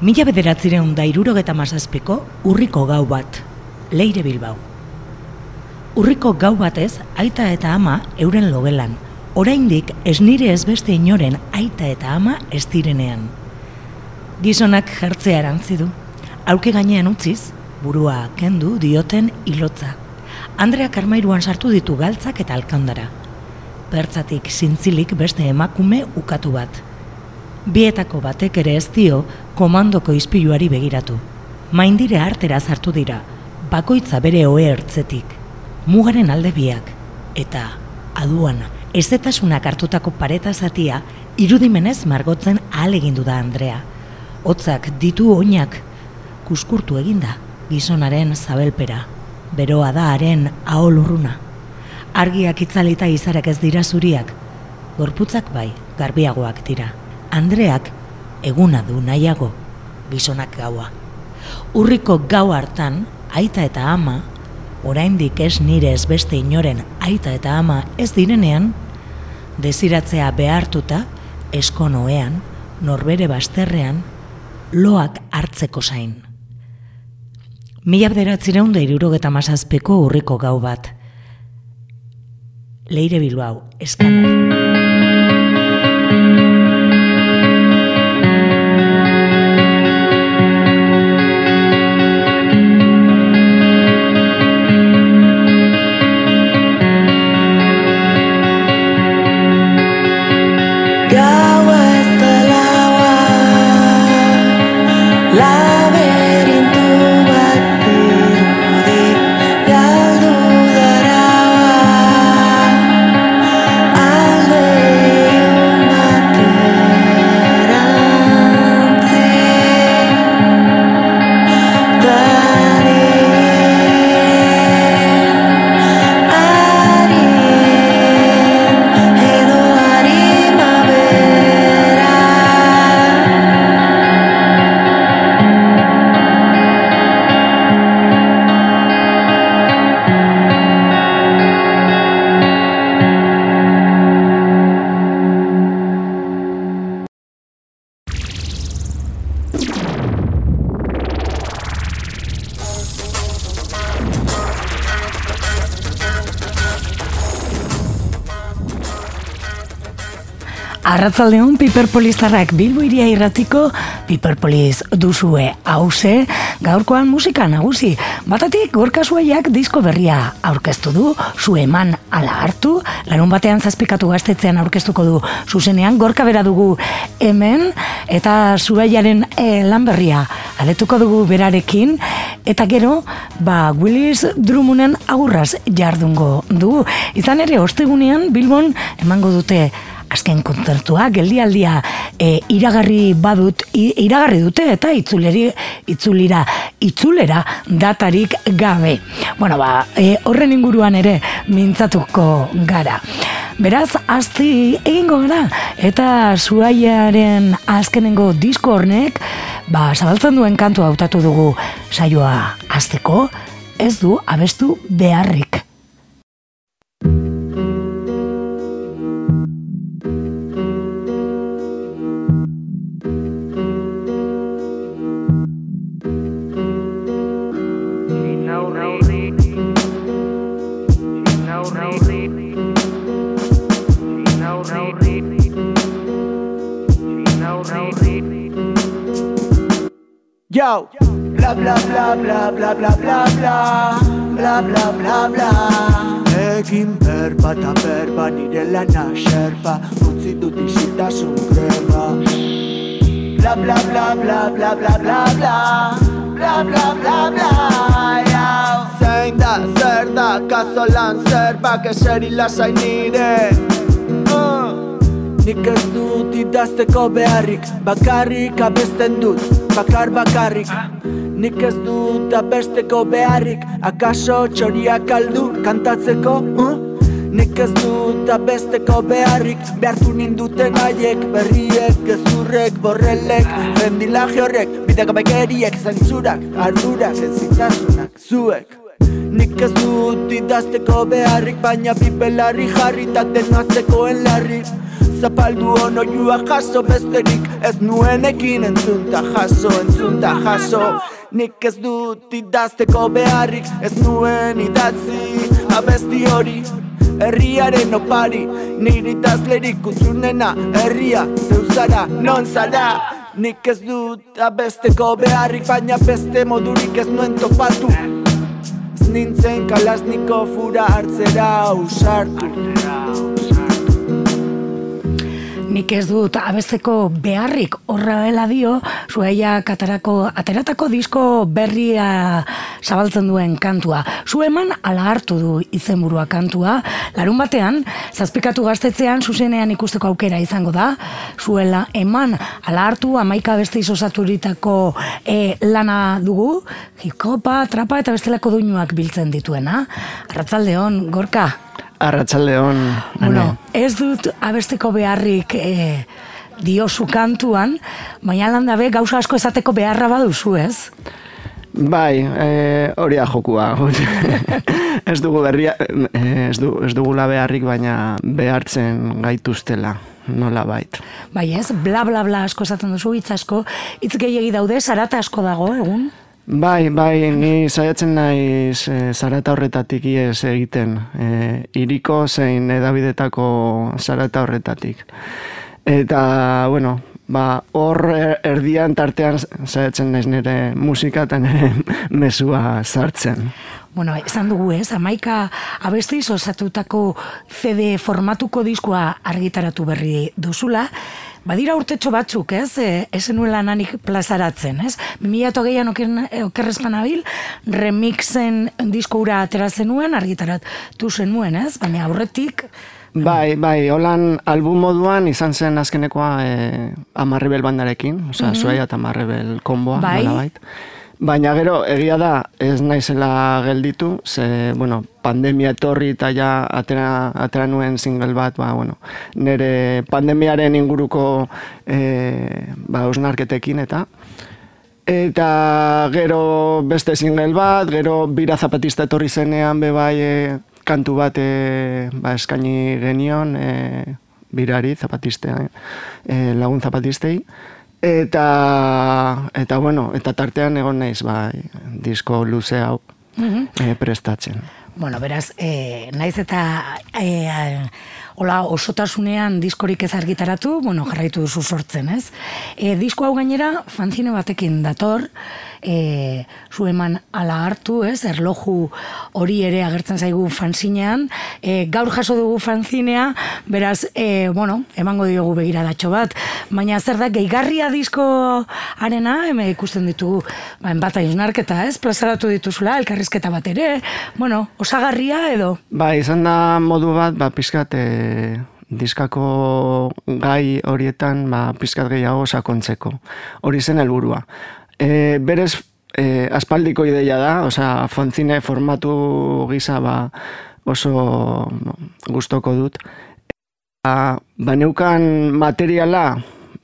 Mila bederatzireun da irurogeta mazazpiko urriko gau bat, leire bilbau. Urriko gau batez, aita eta ama euren logelan, oraindik ez nire ez beste inoren aita eta ama ez direnean. Gizonak jertzea erantzi du, auke gainean utziz, burua kendu dioten ilotza. Andrea Karmairuan sartu ditu galtzak eta alkandara. Bertzatik zintzilik beste emakume ukatu bat. Bietako batek ere ez dio komandoko izpiluari begiratu. Maindire artera sartu dira, bakoitza bere oe ertzetik. Mugaren alde biak, eta aduan, ezetasunak hartutako pareta zatia, irudimenez margotzen ahal egindu da Andrea. Hotzak ditu oinak, kuskurtu eginda, gizonaren zabelpera. Beroa da haren aholurruna. Argiak itzalita izarek ez dira zuriak, gorputzak bai, garbiagoak dira. Andreak eguna du nahiago, gizonak gaua. Urriko gau hartan, aita eta ama, oraindik ez nire ez beste inoren aita eta ama ez direnean, desiratzea behartuta, eskonoean, norbere basterrean, loak hartzeko zain. Mila bederatzireun da irurogeta mazazpeko urriko gau bat. Leire Bilbao, eskanar. Arratzaldeon Piperpolistarrak Bilbo iria irratiko Piperpolis duzue hause gaurkoan musika nagusi. Batatik gorka zuaiak disko berria aurkeztu du, zu eman ala hartu, larun batean zazpikatu gaztetzean aurkeztuko du zuzenean gorka bera dugu hemen eta zuaiaren e, lan berria aletuko dugu berarekin eta gero ba Willis Drummonden agurraz jardungo du. Izan ere, ostegunean Bilbon emango dute azken kontzertua, geldialdia e, iragarri badut, iragarri dute eta itzuleri, itzulira, itzulera datarik gabe. Bueno, ba, e, horren inguruan ere mintzatuko gara. Beraz, azti egingo gara, eta zuaiaren azkenengo disko hornek, ba, zabaltzen duen kantu hautatu dugu saioa azteko, ez du abestu beharrik. Bla bla bla bla bla bla bla bla bla bla bla Egin berba eta berba nire lana xerpa Utsi dut isiltasun greba Bla bla bla bla bla bla bla bla Bla bla bla bla Zein da, zer da, kazolan zerbak eseri lasai nire Nik ez dut idazteko beharrik Bakarrik abesten dut, bakar bakarrik Nik ez dut abesteko beharrik Akaso txoriak aldu kantatzeko uh? Nik ez dut abesteko beharrik Behartu ninduten aiek Berriek, gezurrek, borrelek Rendilaje horrek, bideak abekeriek Zentzurak, ardurak, ezitasunak, zuek. Nik ez dut idazteko beharrik Baina bipelarri jarri Taten aztekoen larri. Zapaldu ono jua jaso besterik Ez nuenekin entzunta jaso, entzunta jaso Nik ez dut idazteko beharrik Ez nuen idatzi. Abesti hori Herriaren opari, niri dazlerik utzunena Herria, zeuzara, non zara. Nik ez dut abesteko beharrik Baina beste modurik ez nuen topatu. Nintzen kalasniko fura hartzera usartu Nik ez dut abesteko beharrik horra dela dio, zueia katarako, ateratako disko berria zabaltzen duen kantua. Zu eman ala hartu du izenburua kantua, larun batean, zazpikatu gaztetzean zuzenean ikusteko aukera izango da, zuela eman ala hartu amaika beste izosaturitako e, lana dugu, hikopa, trapa eta bestelako duinuak biltzen dituena. Arratzaldeon, gorka? Arratxalde hon. Bueno, ez dut abesteko beharrik e, diosu kantuan, baina landa be gauza asko ezateko beharra baduzu, ez? Bai, e, hori da jokua. ez dugu berria, e, ez, du, ez dugula beharrik, baina behartzen gaituztela nola bait. Bai ez, bla bla bla asko esaten duzu, hitz asko, hitz gehiagi daude, zarata asko dago, egun? Bai, bai, ni saiatzen naiz e, zarata horretatik iez egiten. E, iriko zein edabidetako zarata horretatik. Eta, bueno, ba, hor er, erdian tartean saiatzen naiz nire musika eta nire mesua sartzen. Bueno, esan dugu ez, amaika abesti osatutako CD formatuko diskoa argitaratu berri duzula, Badira urtetxo batzuk, ez? E, esen nuen lananik plazaratzen, ez? Mila eta gehian okerrezpan abil, remixen disko ura atera zenuen, argitarat du zenuen, ez? Baina aurretik... Bai, bai, holan album moduan izan zen azkenekoa e, amarrebel bandarekin, oza, mm -hmm. zuaia eta amarrebel konboa, bai. bait. Baina gero, egia da, ez naizela gelditu, ze, bueno, pandemia etorri eta ja atera, atera nuen single bat, ba, bueno, nire pandemiaren inguruko e, ba, osnarketekin eta eta gero beste single bat, gero bira zapatista etorri zenean bebai e, kantu bat e, ba, eskaini genion e, birari zapatistea, e, lagun zapatistei, Eta, eta bueno, eta tartean egon naiz, bai, disko luze hau mm prestatzen. Bueno, beraz, e, naiz eta e, hola, osotasunean diskorik ez argitaratu, bueno, jarraitu duzu sortzen, ez? E, disko hau gainera, fanzine batekin dator, e, zu eman ala hartu, ez, erloju hori ere agertzen zaigu fanzinean, e, gaur jaso dugu fanzinea, beraz, e, bueno, emango diogu begiradatxo bat, baina zer da, gehigarria disko arena, eme ikusten ditugu, ba, enbata izunarketa, ez, plazaratu dituzula, elkarrizketa bat ere, bueno, osagarria edo? Ba, izan da modu bat, ba, pizkat, e, diskako gai horietan ba, pizkat gehiago sakontzeko. Hori zen helburua e, berez e, aspaldiko ideia da, osea, fontzine formatu gisa ba, oso gustoko dut. Ba, ba neukan materiala,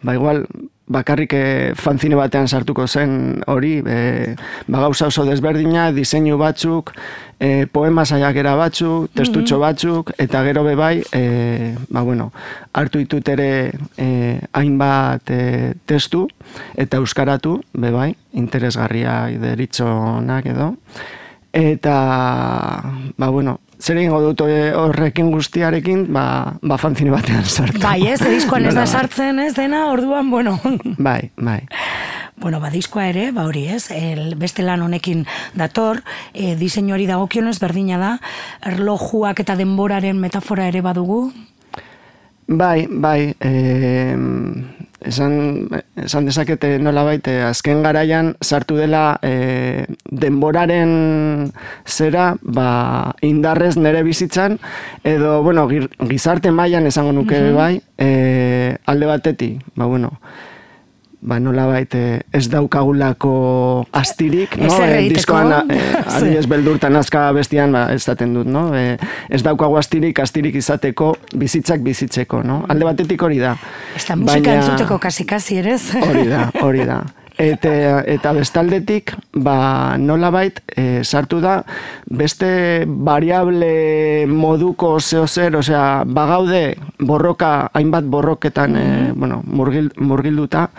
ba igual, bakarrik e, fanzine batean sartuko zen hori, e, ba gauza oso desberdina, diseinu batzuk, e, poema saiakera batzuk, testutxo mhm. batzuk, eta gero bebai, e, ba bueno, hartu ditut ere e, hainbat e, testu, eta euskaratu, bebai, interesgarria deritzonak edo, eta, ba bueno, zer egingo dut horrekin guztiarekin, ba, ba fanzine batean sartu. Bai, ez, diskoan ez da sartzen, ez dena, orduan, bueno. Bai, bai. Bueno, ba, diskoa ere, ba hori ez, el, beste lan honekin dator, e, diseinu hori dagokionez berdina da, erlojuak eta denboraren metafora ere badugu? Bai, bai, e, esan, esan dezakete nola baite, azken garaian sartu dela e, denboraren zera ba, indarrez nere bizitzan, edo, bueno, gizarte mailan esango nuke bai, e, alde batetik, ba, bueno, ba, nola baite ez daukagulako astirik, no? Ez diskoan, e, beldurtan azka bestian, ba, ez daten dut, no? E, ez daukagu astirik, astirik izateko, bizitzak bizitzeko, no? Alde batetik hori da. Ez da musika Baina... entzuteko kasi-kasi, ere? Hori da, hori da. Eta, eta bestaldetik, ba, nola bait, e, sartu da, beste variable moduko zeo zer, osea, bagaude borroka, hainbat borroketan, e, bueno, murgil, murgilduta,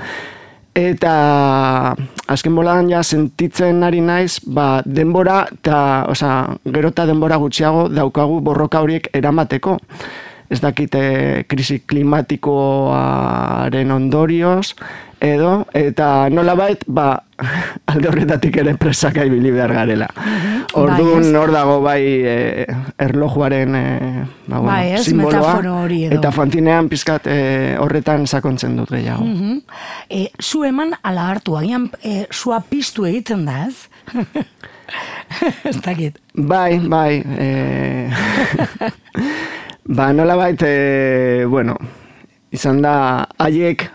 eta azken boladan ja sentitzen ari naiz, ba, denbora, eta, osea, gero eta denbora gutxiago daukagu borroka horiek eramateko. Ez dakite krisi klimatikoaren ondorioz, edo, eta nola bait, ba, alde horretatik ere presaka ibili behar garela. Mhm. Orduan bai, hor dago bai e, erlojuaren e, ba, bueno, bai, simboloa, hori edo. eta fantinean pizkat e, horretan sakontzen dut gehiago. Mm -hmm. e, zu eman ala hartu, agian e, zua piztu egiten da ez? ez dakit. Bai, bai. E, Ba, nola bait, e, bueno, izan da, haiek,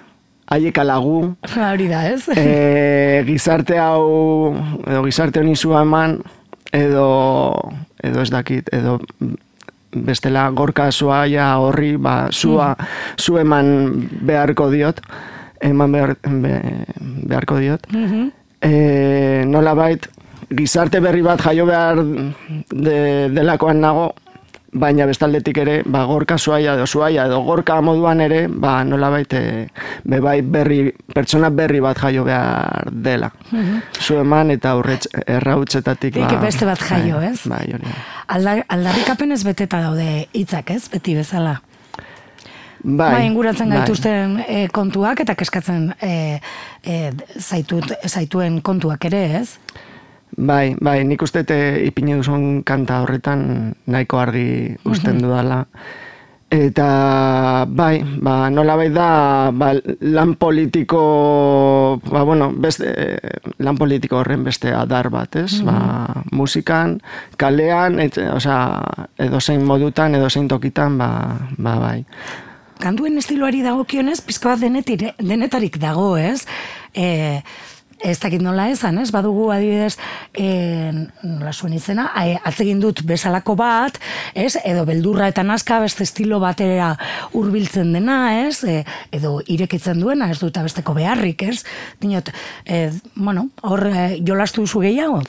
haiek alagu. Hori da, ez? E, gizarte hau, edo gizarte honi zua eman, edo, edo ez dakit, edo bestela gorka zua ja horri, ba, zua, mm. zu eman beharko diot, eman behar, beharko diot. Mm -hmm. e, nola bait, gizarte berri bat jaio behar de, delakoan nago, baina bestaldetik ere, ba, gorka zuaia edo zuaia edo gorka moduan ere, ba, nola baite, bebai berri, pertsona berri bat jaio behar dela. Mm -hmm. Zu eman eta urretz, errautzetatik, ba, beste bat jaio, bai, ez? Bai, hori. Aldar, aldarrikapen ez beteta daude hitzak ez, beti bezala. Bai, bai inguratzen bai. gaituzten e, kontuak eta keskatzen e, e, zaitut, zaituen kontuak ere, ez? Bai, bai, nik uste te ipine duzun kanta horretan nahiko argi usten mm dudala. Eta, bai, ba, nola bai da, ba, lan politiko, ba, bueno, beste, lan politiko horren beste adar bat, ez? Ba, musikan, kalean, et, oza, edo zein modutan, edo zein tokitan, ba, ba, bai. Kantuen estiloari dago kionez, pizko bat denetarik dago, ez? Eh, ez dakit nola esan, ez? Badugu adibidez, e, nola zuen izena, e, atzegin dut bezalako bat, ez? Edo beldurra eta nazka beste estilo batera hurbiltzen dena, ez? E, edo irekitzen duena, ez dut besteko beharrik, ez? Dinot, e, bueno, hor e, jolastu zu gehiago?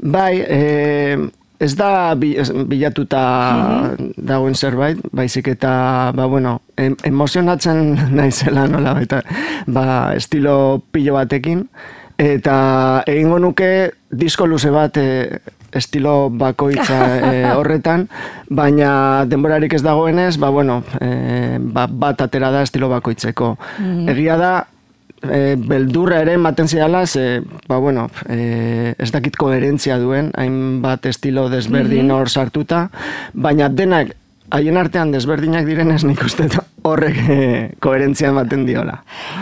Bai, e, ez da bilatuta mm dagoen zerbait, baizik eta, ba, bueno, emozionatzen naizela nola, eta, ba, estilo pilo batekin, eta egingo nuke disko luze bat e, estilo bakoitza e, horretan, baina denborarik ez dagoenez, ba, bueno, e, ba, bat atera da estilo bakoitzeko. Mm Egia da, e, beldurra ere ematen ziala, ze, ba, bueno, e, ez dakit koherentzia duen, hainbat estilo desberdin mhm. hor sartuta, baina denak haien artean desberdinak direnez nik uste horrek e, koherentzia ematen diola.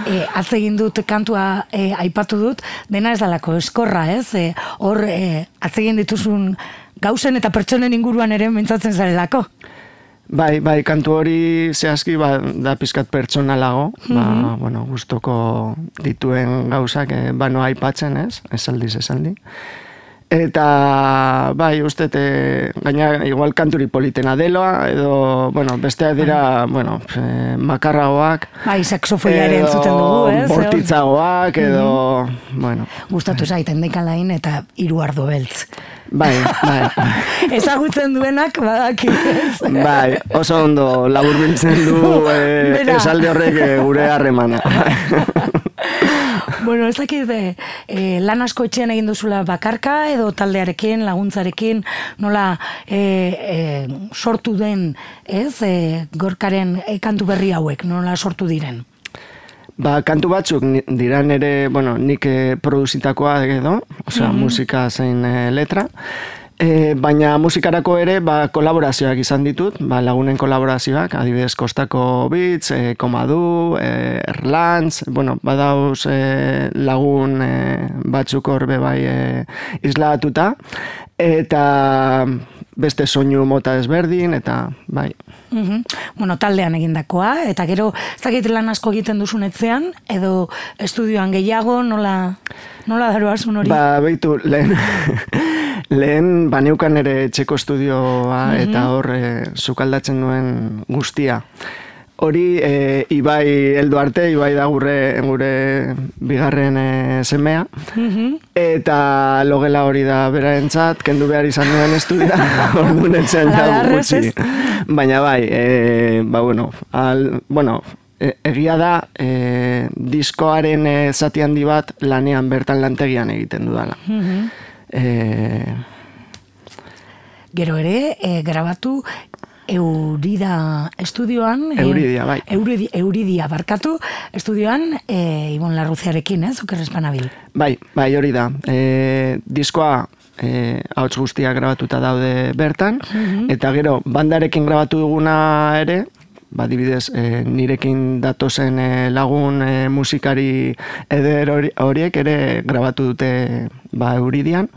E, atze egin dut kantua e, aipatu dut, dena ez dalako eskorra, ez? E, hor, e, atze egin dituzun gauzen eta pertsonen inguruan ere mintzatzen zarelako. Bai, bai, kantu hori zehazki ba, da pizkat pertsonalago, mm ba, mhm. bueno, gustoko dituen gauzak, eh, ba, no aipatzen, ez? Esaldiz, esaldi. Eta, bai, uste, te, gaina, igual kanturi politena deloa, edo, bueno, beste dira, bai. bueno, e, makarragoak. Bai, saksofoiaren zuten dugu, ez? Bortitzagoak, edo, mm -hmm. bueno. Gustatu zaiten dekalain eta hiru ardo beltz. Bai, bai. Ezagutzen duenak, badaki. bai, oso ondo, labur du, e, esalde horrek eh, gure harremana. bueno, ez dakit, e, lan asko etxean egin duzula bakarka, edo taldearekin, laguntzarekin, nola e, e, sortu den, ez, e, gorkaren e, kantu berri hauek, nola sortu diren? Ba, kantu batzuk diran ere, bueno, nik produzitakoa edo, osea, mm musika zein letra, E, baina musikarako ere ba, kolaborazioak izan ditut, ba, lagunen kolaborazioak, adibidez Kostako Beats, e, Komadu, e, Erlantz, bueno, badauz e, lagun e, batzuk horbe bai e, islatuta, eta beste soinu mota ezberdin, eta bai. Mm Bueno, taldean egindakoa, eta gero, ez dakit lan asko egiten duzun etzean, edo estudioan gehiago, nola, nola daroazun hori? Ba, behitu, lehen, lehen baneukan ere txeko estudioa, mm eta hor, e, zukaldatzen duen guztia. Hori e, Ibai heldu arte, Ibai da gure, gure bigarren e, semea. Eta logela hori da berarentzat, kendu behar izan duen estudia, ordu netzen da gutxi. Baina bai, e, ba bueno, al, bueno, e, egia da e, diskoaren e, zati handi bat lanean bertan lantegian egiten dudala. e, Gero ere, e, grabatu Eurida estudioan. e, Euridia, bai. Euridi, Euridia barkatu estudioan, e, Ibon Larruziarekin, ez? Oker espanabil. Bai, bai hori da. E, diskoa e, hauts guztiak grabatuta daude bertan, eta gero bandarekin grabatu duguna ere, ba, dibidez, e, nirekin datozen e, lagun e, musikari eder hori- horiek ere grabatu dute ba, Euridian,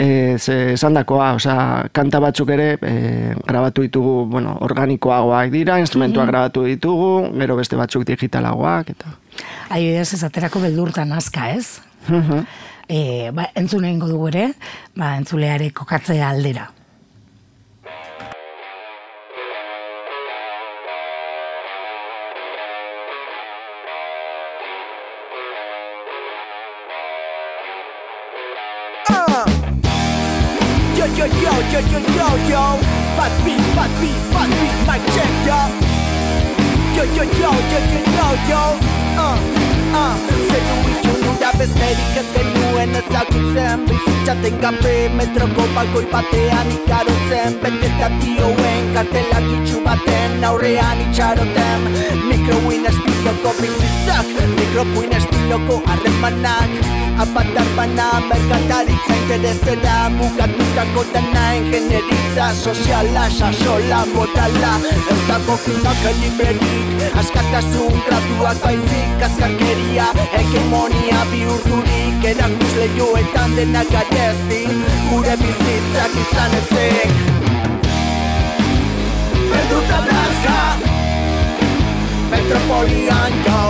E, ze esan dakoa, osea, kanta batzuk ere e, grabatu ditugu, bueno, organikoagoak dira, instrumentuak grabatu ditugu, gero beste batzuk digitalagoak, eta... Adibidez, ez aterako beldurtan aska, ez? e, ba, entzun egingo dugu ere, ba, entzuleare kokatzea aldera. Bad beat, bad beat, bad beat, mic check, yo. Yo, yo, yo, yo, yo, yo, yo. Uh, uh. Zeru itxunura besterik ez genuen ezagutzen Bizitzaten gabe metroko balkoi batean ikarotzen Beteta dioen kartelak itxu baten aurrean itxaroten. Mikroin estiloko bizitzak Mikropuin estiloko harremanak. Apatar bana merkataritza interesera Mugatutako dana ingenieritza Soziala, sasola, modala Ez dago gizaka librerik Askatasun graduak baizik Azkarkeria, hegemonia bihurturik Erakusle joetan denak garezti Gure bizitzak izan ezik. Berduta nazka Metropolian jo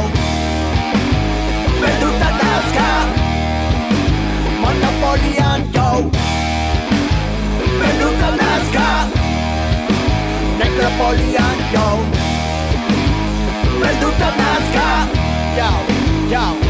Berduta nazka Monopolian yo Berduta nazka Necropolian yo Berduta Yo, yo, hey Ez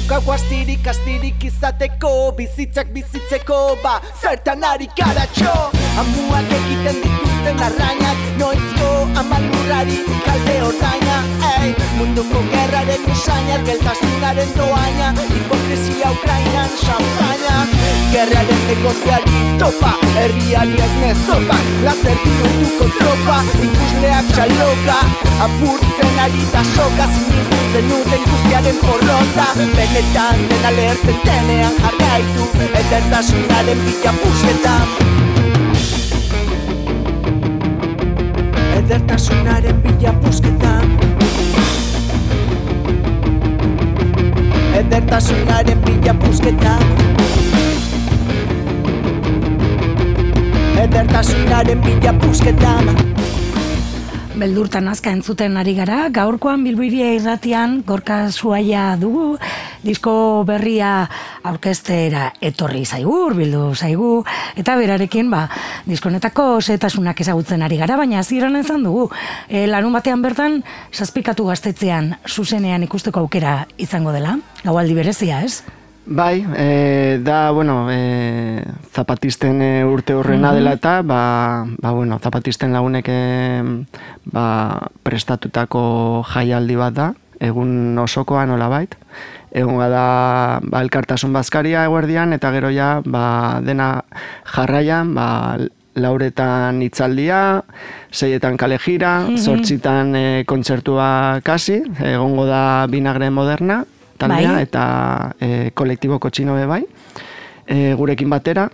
daukagu astirik, astirik izateko Bizitzak bizitzeko, ba, zertan ari gara txo. Amuak egiten dituzten arrainak Noizko amalurrari kalde ordaina. Ei, munduko gerraren usaina Geltasunaren doaina Hipokresia Ukrainan champaina Gerraren negoziari topa Herriari ez nezopa Lazer bihurtuko tropa Ikusleak txaloka. Apurtzen ari da soka Siniztu zenuten guztiaren porrota. Benetan dena lehertzen denean jarraitu Edertasunaren bila pusketan Edertasunaren bila pusketan Edertasunaren bila pusketan Edertasunaren bila pusketan Beldurtan azka entzuten ari gara, gaurkoan bilbiria irratian gorka suaia dugu, disko berria aurkestera etorri zaigu, bildu zaigu, eta berarekin, ba, diskonetako setasunak ezagutzen ari gara, baina hasieran ezan dugu. E, larun batean bertan, saspikatu gaztetzean, zuzenean ikusteko aukera izango dela, gaualdi berezia, ez? Bai, e, da, bueno, e, zapatisten e, urte horrena dela eta, ba, ba, bueno, zapatisten lagunek e, ba, prestatutako jaialdi bat da, egun osokoa nola Egun da, ba, elkartasun bazkaria eguerdian, eta gero ja, ba, dena jarraian, ba, lauretan itzaldia, seietan kalejira, zortzitan e, kontzertua kasi, egongo da binagre moderna, taldea Bai. eta e, kolektiboko txinobe bai, e, gurekin batera.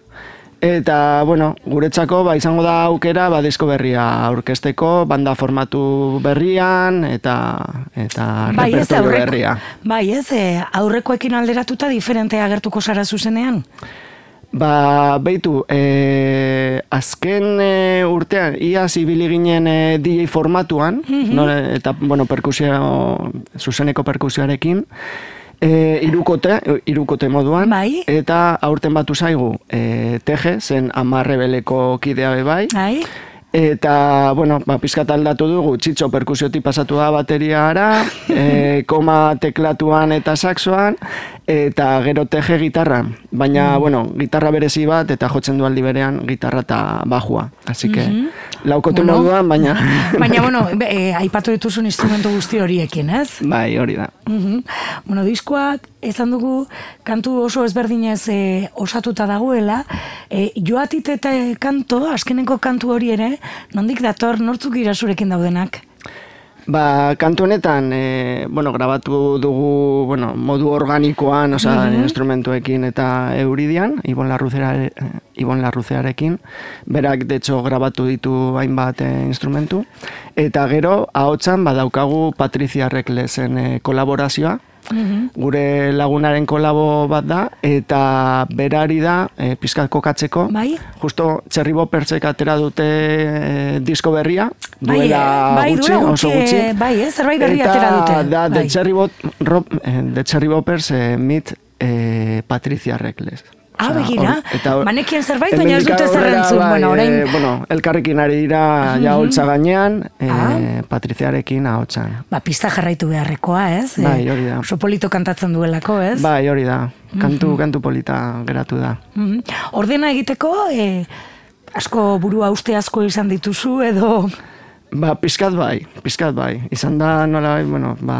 Eta, bueno, guretzako ba, izango da aukera ba, disko berria aurkesteko, banda formatu berrian eta eta Bai, ez, aurreko, berria. bai, ez, e, aurrekoekin alderatuta diferentea agertuko zara zuzenean? Ba, beitu, e, azken e, urtean, iaz ibili ginen e, DJ formatuan, no, eta, bueno, perkusio, zuzeneko perkusioarekin, e, irukote, irukote moduan, Bai. eta aurten batu zaigu, e, teje, zen amarre beleko kidea bai, Bai? Eta, bueno, ba, pizkat aldatu dugu, txitxo perkusioti pasatu da bateriara, e, koma teklatuan eta saxoan, eta gero teje gitarra. Baina, mm. bueno, gitarra berezi bat, eta jotzen du aldi berean gitarra eta bajua. Así que, mm -hmm. laukotu bueno, moduan, baina... baina, bueno, e, aipatu dituzun instrumentu guzti horiekin, ez? Bai, hori da. Mm -hmm. Bueno, diskoak, ezan dugu, kantu oso ezberdinez e, osatuta dagoela, e, joatit eta kanto, askeneko kantu hori ere, nondik dator, nortzuk irasurekin daudenak? Ba, kantu honetan, e, bueno, grabatu dugu, bueno, modu organikoan, oza, mm instrumentuekin eta euridian, Ibon Larruzeare, Ibon Larruzearekin, berak, de hecho, grabatu ditu hainbat e, instrumentu, eta gero, ahotsan, badaukagu Patricia Reklesen e, kolaborazioa, Mhm. gure lagunaren kolabo bat da, eta berari da, e, pizkat kokatzeko, bai? justo Cherry Bopersek atera dute e, disko berria, bai, duela bai, gutxi, duela oso gutxi. Bai, eh, zerbait berri atera dute. Da, bai. de Cherry, Bot, Rob, eh, de Cherry Bopers eh, mit eh, Patricia Reckless. Ah, begira, manekien zerbait, baina ez dute zerrentzun, bai, bueno, orain... E, bueno, elkarrekin ari dira ja holtza gainean, e, ah. Patriziarekin ahotsan. Ba, pista jarraitu beharrekoa, ez? Bai, hori da. Oso polito kantatzen duelako, ez? Bai, hori da. Kantu, kantu polita geratu da. Ordena egiteko, e, asko burua uste asko izan dituzu, edo... Ba, pizkat bai, pizkat bai. Izan da, nola bai, bueno, ba,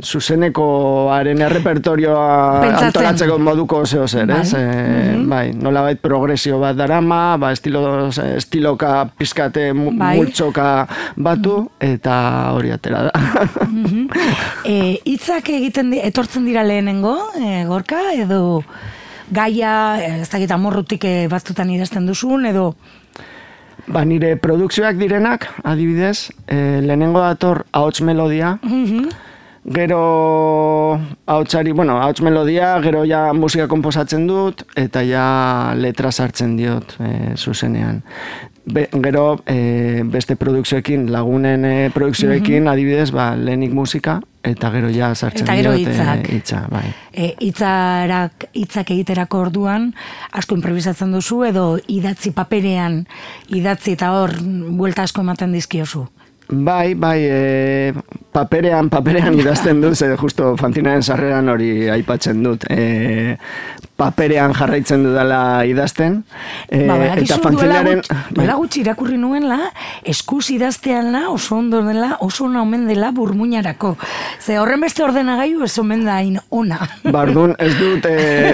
zuzenekoaren errepertorioa antolatzeko moduko zeo zer, bai. ez? E, mm Bai, nola bai, progresio bat darama, ba, estilo, estiloka pizkate bai. multzoka batu, eta hori atera da. Mm e, itzak egiten di, etortzen dira lehenengo, e, gorka, edo gaia, ez da gita morrutik batzutan idazten duzun, edo Ba, nire produkzioak direnak, adibidez, e, lehenengo dator ahots melodia, mhm. gero ahotxari, bueno, ahots melodia, gero ja musika komposatzen dut, eta ja letra sartzen diot e, zuzenean. Be, gero e, beste produkzioekin, lagunen e, produkzioekin, mm adibidez, ba, lehenik musika, eta gero ja sartzen eta gero diote hitzak. hitza, bai. E, hitzarak hitzak egiterako orduan asko improvisatzen duzu edo idatzi paperean idatzi eta hor buelta asko ematen dizkiozu. Bai, bai, e, paperean, paperean idazten dut, ze justo fanzinaren sarreran hori aipatzen dut. E, paperean jarraitzen dudala idazten. E, ba, eta fanzinaren... Duela gutxi irakurri nuen la, eskuz idaztean la, oso ondo dela, oso ona omen dela burmuinarako. Ze horren beste ordenagailu ez omen da ona. Bardun, ez dut e,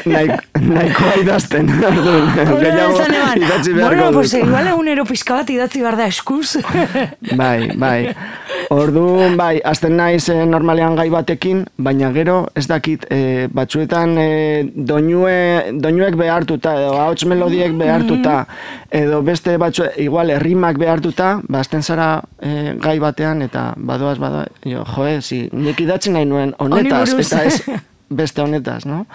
nahikoa idazten. Bardun, gehiago idatzi beharko bueno, dut. Pues, igual egunero pizka bat idatzi behar da eskuz. bai, bai. Orduan, bai, azten naiz e, normalean gai batekin, baina gero, ez dakit, e, batzuetan e, doinue, doinuek behartuta, edo hauts melodiek behartuta, edo beste batzu, igual, errimak behartuta, ba, azten zara e, gai batean, eta badoaz, badoaz, jo, joe, si, nik idatzen nahi nuen honetaz, eta ez beste honetaz, no?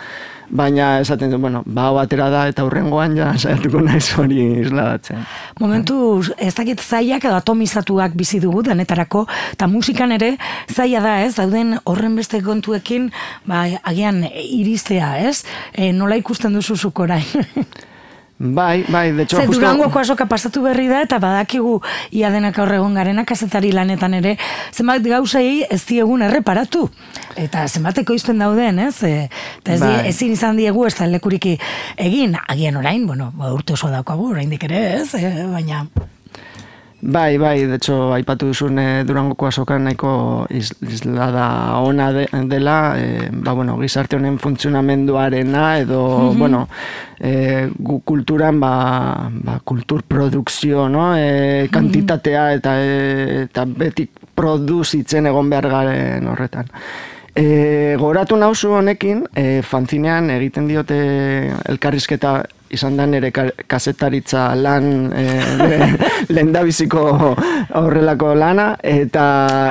baina esaten du, bueno, ba batera da eta hurrengoan ja saiatuko naiz hori isladatzen. Momentu ez dakit zaiak edo atomizatuak bizi dugu denetarako eta musikan ere zaila da, ez? Dauden horren beste kontuekin, ba agian iristea, ez? E, nola ikusten duzu zuk orain? Bai, bai, de hecho, justo... Durangoko asoka pasatu berri da, eta badakigu ia denak aurregon garena kazetari lanetan ere, zenbat gauzei ez diegun erreparatu. Eta zenbateko izpen dauden, ez? E, eta ez bai. ezin izan diegu ez da lekuriki egin, agian orain, bueno, ba, urte oso daukagu, orain dikere, ez? E, baina... Bai, bai, de hecho, aipatu duzun eh, durangoko azokan nahiko izlada ona de, dela, eh, ba, bueno, gizarte honen funtzionamenduarena, edo, bueno, eh, gu kulturan, ba, ba, kulturprodukzio, no? Eh, kantitatea eta, eh, eta beti produzitzen egon behar garen horretan. E, goratu nauzu honekin, e, fanzinean egiten diote elkarrizketa izan da nire kasetaritza lan e, lehen horrelako lana eta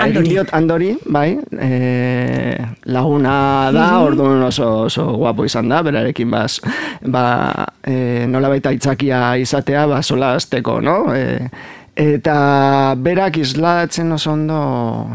egin diot andori bai e, laguna da mm orduan oso, oso guapo izan da berarekin bas, ba, e, nola baita itzakia izatea ba, sola azteko no? E, Eta berak isladatzen oso ondo,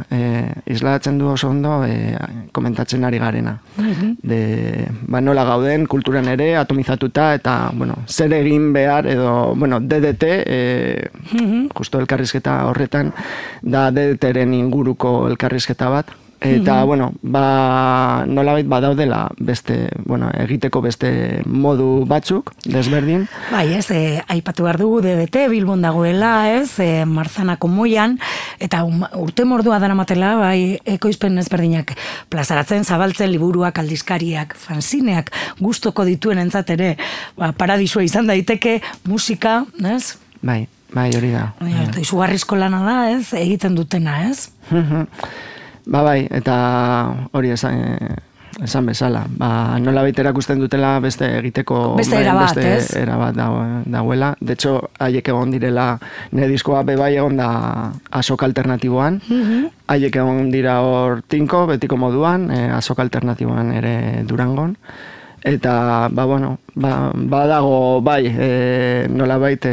e, isladatzen du oso ondo e, komentatzen ari garena. De, ba, nola gauden, kulturan ere, atomizatuta, eta, bueno, zer egin behar, edo, bueno, DDT, e, justo elkarrizketa horretan, da DDT-ren inguruko elkarrizketa bat, Eta, mm bueno, ba, nolabait badaudela beste, bueno, egiteko beste modu batzuk, desberdin. Bai, ez, e, aipatu behar dugu DDT, Bilbon dagoela, ez, e, Marzanako moian, eta um, urte mordua dara matela, bai, ekoizpen ezberdinak plazaratzen, zabaltzen, liburuak, aldizkariak, fanzineak, gustoko dituen entzat ere, ba, paradisua izan daiteke, musika, ez? Bai, bai, hori da. Bai, izugarrizko lana da, ez, egiten dutena, ez? Ba bai, eta hori esan, esan bezala. Ba, nola baita erakusten dutela beste egiteko... Beste bai, erabat, beste ez? Erabat dagoela. De hecho, haiek egon direla, nire diskoa bebai egon da asok alternatiboan. Mhm. Haiek egon dira hor tinko, betiko moduan, eh, asok alternatiboan ere durangon. Eta, ba, bueno, ba, ba dago, bai, e, nola baita,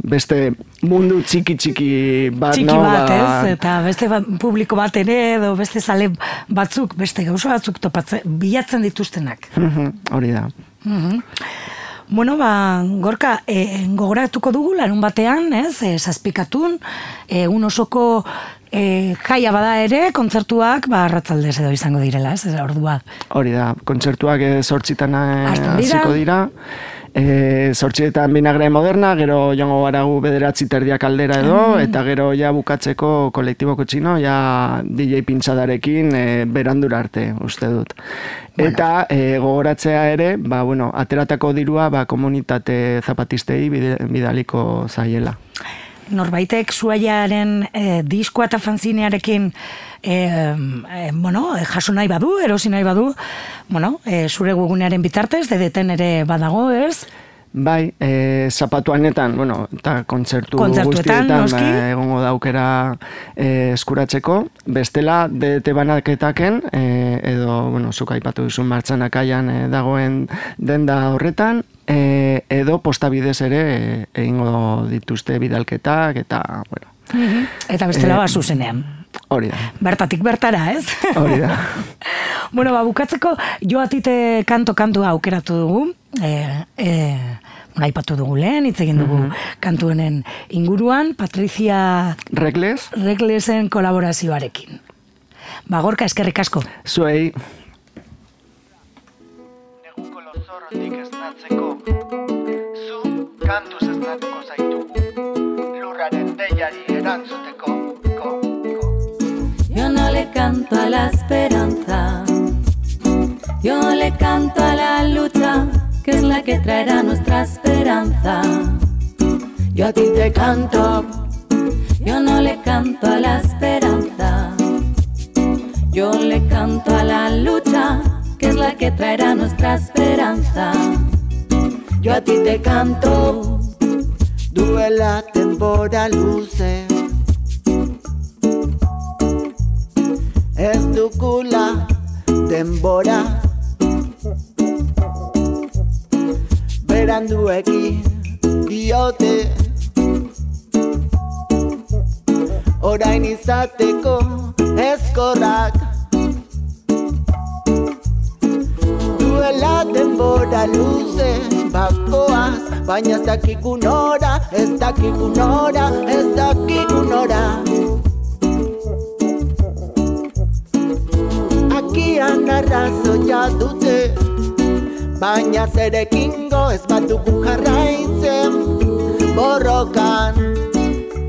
beste mundu txiki txiki bat, Txiki no? bat, ba, ez? Eta beste ba- publiko bat ere, edo beste zale batzuk, beste gauza batzuk topatzen, bilatzen dituztenak. Hori da. Bueno, ba, gorka, e, gogoratuko dugu larun batean, ez, e, zazpikatun, e, un osoko e, jaia bada ere, kontzertuak, ba, arratzaldez edo izango direla, ez, ordua. Hori da, kontzertuak zortzitan eh, Hasten dira. hasiko dira. E, zortzietan binagre moderna, gero joango gara gu bederatzi terdiak aldera edo, eta gero ja bukatzeko kolektiboko txino, ja DJ pintzadarekin e, berandura arte, uste dut. Eta e, gogoratzea ere, ba, bueno, ateratako dirua ba, komunitate zapatistei bidaliko zaiela. Norbaitek zuaiaren e, diskoa eta fanzinearekin e, e, bueno, jaso nahi badu, erosi nahi badu, bueno, e, zure gugunearen bitartez, dedeten ere badago, ez? Bai, e, zapatuanetan, bueno, eta kontzertu guztietan ba, egongo daukera e, eskuratzeko. Bestela, DDT banaketaken, e, edo, bueno, zuk aipatu duzun martxanakaian e, dagoen denda horretan, e, edo postabidez ere e, egingo dituzte bidalketak, eta, bueno, Eta bestela Eh, ba zuzenean. hori da. Bertatik bertara, ez? Hori da. bueno, ba, bukatzeko joatite kanto-kantua aukeratu dugu. E, e, aipatu dugu lehen, hitz egin dugu kantuenen inguruan, Patricia Regles, Reglesen kolaborazioarekin. Ba, gorka eskerrik asko. zuei, Yo no le canto a la esperanza, yo le canto a la lucha, que es la que traerá nuestra esperanza. Yo a ti te canto, yo no le canto a la la que traerá nuestra esperanza. Yo a ti te canto, Duela denbora luze Ez dukula denbora Berandueki diote Orain izateko eskorrak Duela denbora luze bakoaz Baina ez dakigu nora, ez dakigu nora, ez dakigu nora. Agian arrazoia dute Baina zerekingo ez badugu jarraitzen. Borrokan,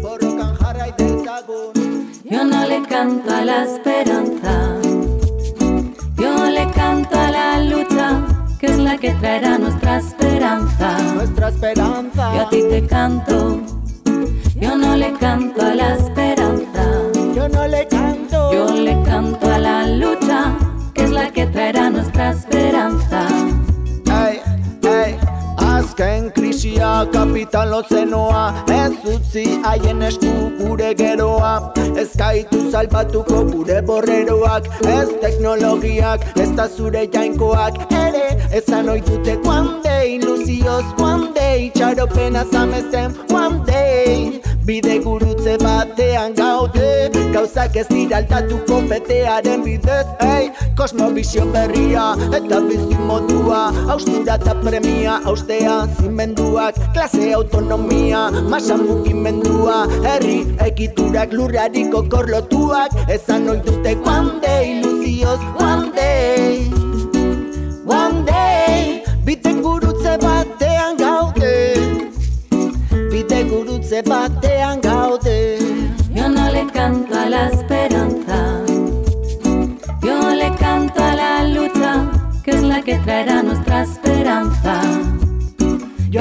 borrokan jarrai dezagun. Yo no le canto a la esperanza, que es la que traerá nuestra esperanza. Nuestra esperanza Yo a ti te canto, yo no le canto a la esperanza, Yo no le canto yo le canto a la lucha, que es la que traerá nuestra esperanza. Azken krisia kapitalo zenoa Ez utzi haien esku gure geroa. Ez gaitu salbatuko gure borreroak Ez teknologiak, ez da zure jainkoak. Ere, ezan ohi dute one day Iluzioz one day, txaropena zamezen one day Bide gurutze batean gaude Gauzak ez dira altatuko fetearen bidez hey, Kosmobizio berria eta bizi modua Austura eta premia, austea zimenduak Klase autonomia, masa mugimendua Herri ekiturak lurrariko korlotuak Ezan oin dute one day, iluzioz one day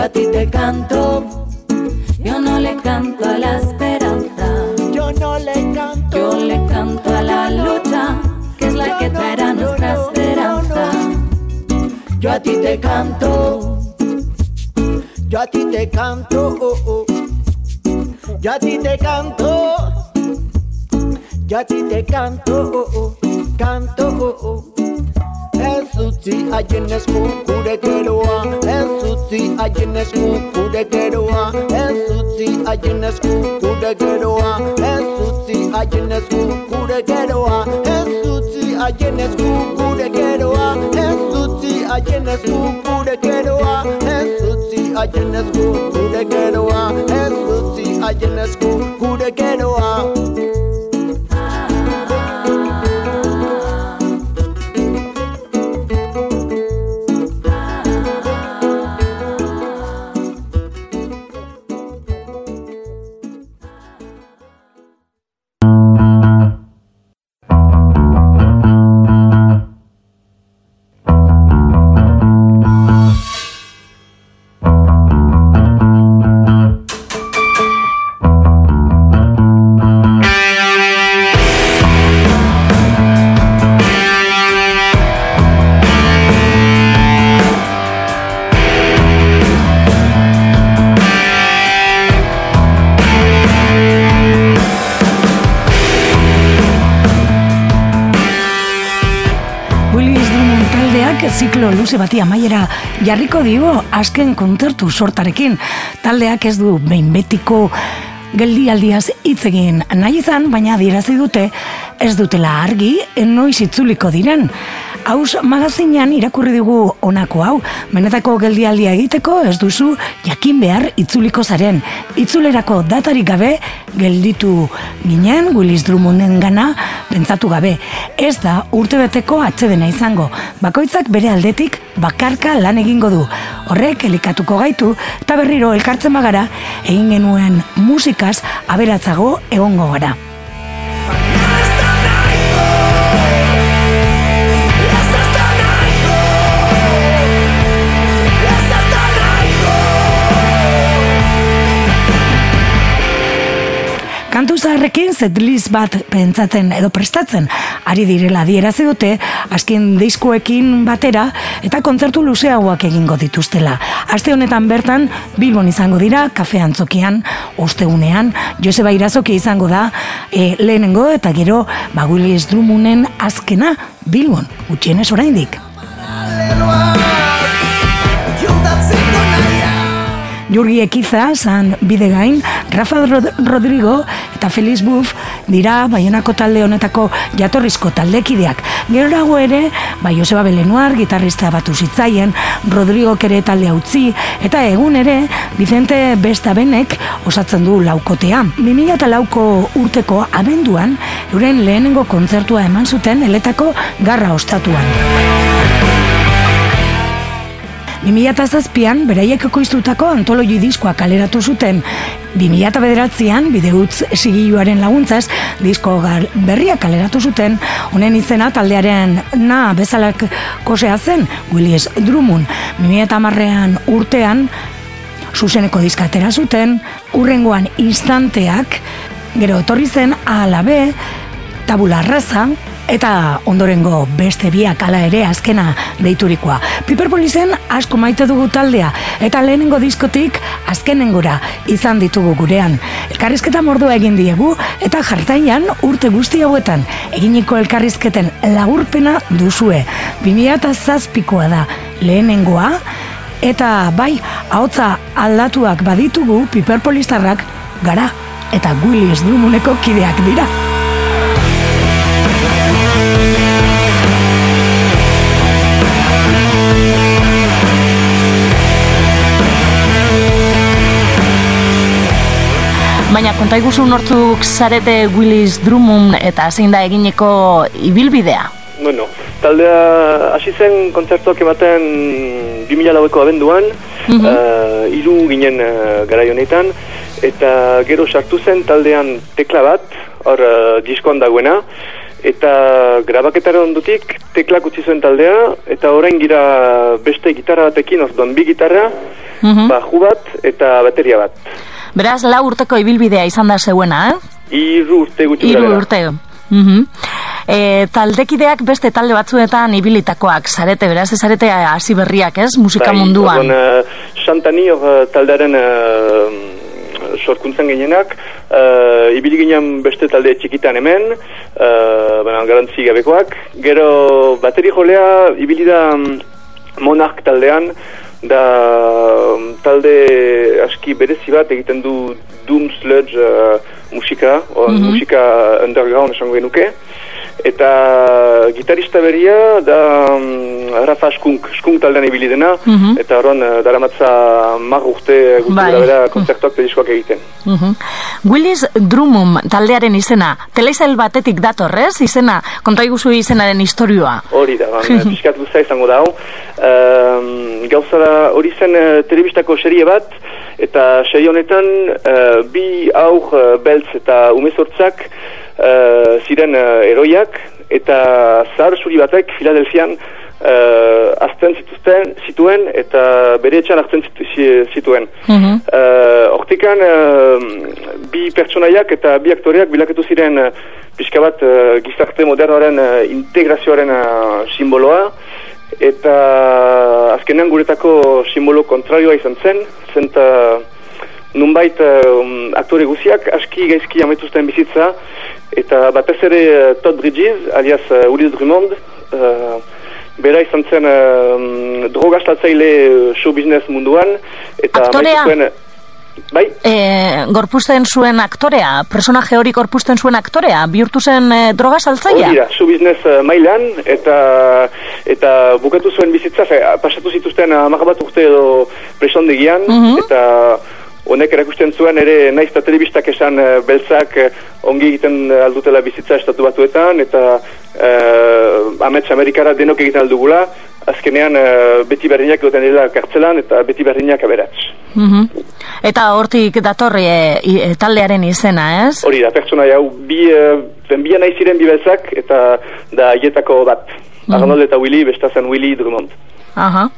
a ti te canto, yo no le canto a la esperanza, Yo no le canto yo le canto a la lucha, que es la que traerá nuestra esperanza. Yo a ti te canto Yo a ti te canto oh, oh. Yo a ti te canto Yo a ti te canto oh, oh. Canto oh. Ez utzi haien esku gure geroa Ez utzi haien esku gure geroa Ez utzi haien esku gure geroa Ez utzi haien esku gure geroa Ez utzi haien esku gure geroa Ez utzi haien esku gure geroa Ez utzi haien esku gure geroa Ez utzi haien esku gure geroa taldeak ziklo luze bati amaiera jarriko dio azken kontzertu sortarekin. Taldeak ez du behin betiko geldialdiaz hitz egin nahi izan, baina adierazi dute ez dutela argi noiz itzuliko diren. Haus magazinean irakurri dugu honako hau, benetako geldialdia egiteko ez duzu jakin behar itzuliko zaren. Itzulerako datarik gabe gelditu ginen Willis Drummonden gana pentsatu gabe. Ez da urtebeteko atsedena izango, bakoitzak bere aldetik bakarka lan egingo du. Horrek elikatuko gaitu eta berriro elkartzen bagara egin genuen musikaz aberatzago egongo gara. Kantu zaharrekin setlist bat pentsatzen edo prestatzen ari direla dierazi dute azken diskoekin batera eta kontzertu luzeagoak egingo dituztela. Aste honetan bertan Bilbon izango dira, kafe antzokian, osteunean, Joseba Irazoki izango da e, lehenengo eta gero ba, Willis Drummonden azkena Bilbon, gutxienez oraindik. Jurgi Ekiza, San Bidegain, Rafa Rod Rodrigo eta Feliz Buff dira Baionako talde honetako jatorrizko taldekideak. Gerorago ere, ba Joseba Belenuar gitarrista batu zitzaien, Rodrigo ere talde utzi eta egun ere Vicente Bestabenek osatzen du laukotea. 2004ko urteko abenduan euren lehenengo kontzertua eman zuten eletako garra ostatuan. 2007an beraiek ekoiztutako antologi diskoa kaleratu zuten. 2009an bideutz sigiluaren laguntzaz disko berria kaleratu zuten, honen izena taldearen na bezalak kosea zen, Willis Drummond. 2010an urtean zuzeneko diska atera zuten, urrengoan instanteak, gero etorri zen alabe, tabula raza, eta ondorengo beste biak ala ere azkena deiturikoa. Piperpolizen asko maite dugu taldea eta lehenengo diskotik azkenengora izan ditugu gurean. Elkarrizketa mordua egin diegu eta jartaian urte guzti hauetan eginiko elkarrizketen lagurpena duzue. 2007koa da lehenengoa eta bai, ahotza aldatuak baditugu piperpolistarrak gara eta Willis Drummondeko kideak dira. Baina konta iguzu nortzuk zarete Willis Drummond eta zein da egineko ibilbidea? Bueno, taldea hasi zen kontzertuak ematen 2000 laueko abenduan, mm hiru ginen uh, garai honetan, eta gero sartu zen taldean tekla bat, hor uh, diskoan dagoena, eta grabaketaren ondutik teklak utzi zuen taldea, eta orain gira beste gitarra batekin, orduan bi gitarra, mm baju bat eta bateria bat. Beraz, lau urteko ibilbidea izan da zeuena, eh? Iru urte gutxi Iru urte. Mhm. E, taldekideak beste talde batzuetan ibilitakoak zarete, beraz ez zarete hasi berriak, ez? Musika munduan. Bai, orduan, uh, Santani hor uh, taldearen uh, sorkuntzan ginenak, uh, ibili ginen beste talde txikitan hemen, uh, baina garantzi gabekoak. Gero bateri jolea ibili da mm, Monark taldean, da mm, talde aski berezi bat egiten du Doom Sludge uh, musika, o, Mhm. musika underground esango genuke. Eta gitarista beria da um, Rafa Skunk, Skunk taldean ibili dena, Mhm. eta horren uh, daramatza mar urte gutxi Bai. bera konzertuak diskoak egiten. Mhm. Willis Drummond taldearen izena, telesail batetik datorrez, izena, konta iguzu izenaren historioa. Hori da, ban, pixkat luza izango da hau. Um, gauza da, hori zen uh, telebistako serie bat, eta serie honetan uh, bi aur uh, beltz eta umezortzak uh, ziren uh, eroiak, eta zahar zuri batek Filadelfian uh, azten zituzten, zituen eta bere etxan zi- zituen. Mhm. Uh, hortikan uh, bi pertsonaiak eta bi aktoreak bilaketu ziren uh, pixka bat uh, gizarte modernoaren uh, integrazioaren uh, simboloa eta azkenean guretako simbolo kontrarioa izan zen zenta nunbait um, aktore guziak aski gaizki ametuzten bizitza eta batez ere uh, Todd Bridges alias uh, Willis Drummond uh, Bera izan zen uh, drogastatzaile uh, show business munduan eta Aktorea? zuen- Bai, E, gorpuzten zuen aktorea, personaje hori gorpuzten zuen aktorea, bihurtu zen e, droga saltzailea? hori da, show business uh, mailan eta eta bukatu zuen bizitza, ze, pasatu zituzten hamar bat urte edo presondegian Mhm. eta honek erakusten zuen ere naiz eta telebistak esan uh, beltzak uh, ongi egiten aldutela bizitza estatu batuetan eta uh, amets Amerikara denok egiten aldugula azkenean uh, beti berdinak egoten dira kartzelan eta beti berdinak aberats. Mhm. Eta hortik datorri e, e, taldearen izena, ez? Hori da, pertsona hau bi, uh, bia nahi ziren bi beltzak eta da hietako bat. Arnold eta Willy, besta zen Willy Drummond. Aha.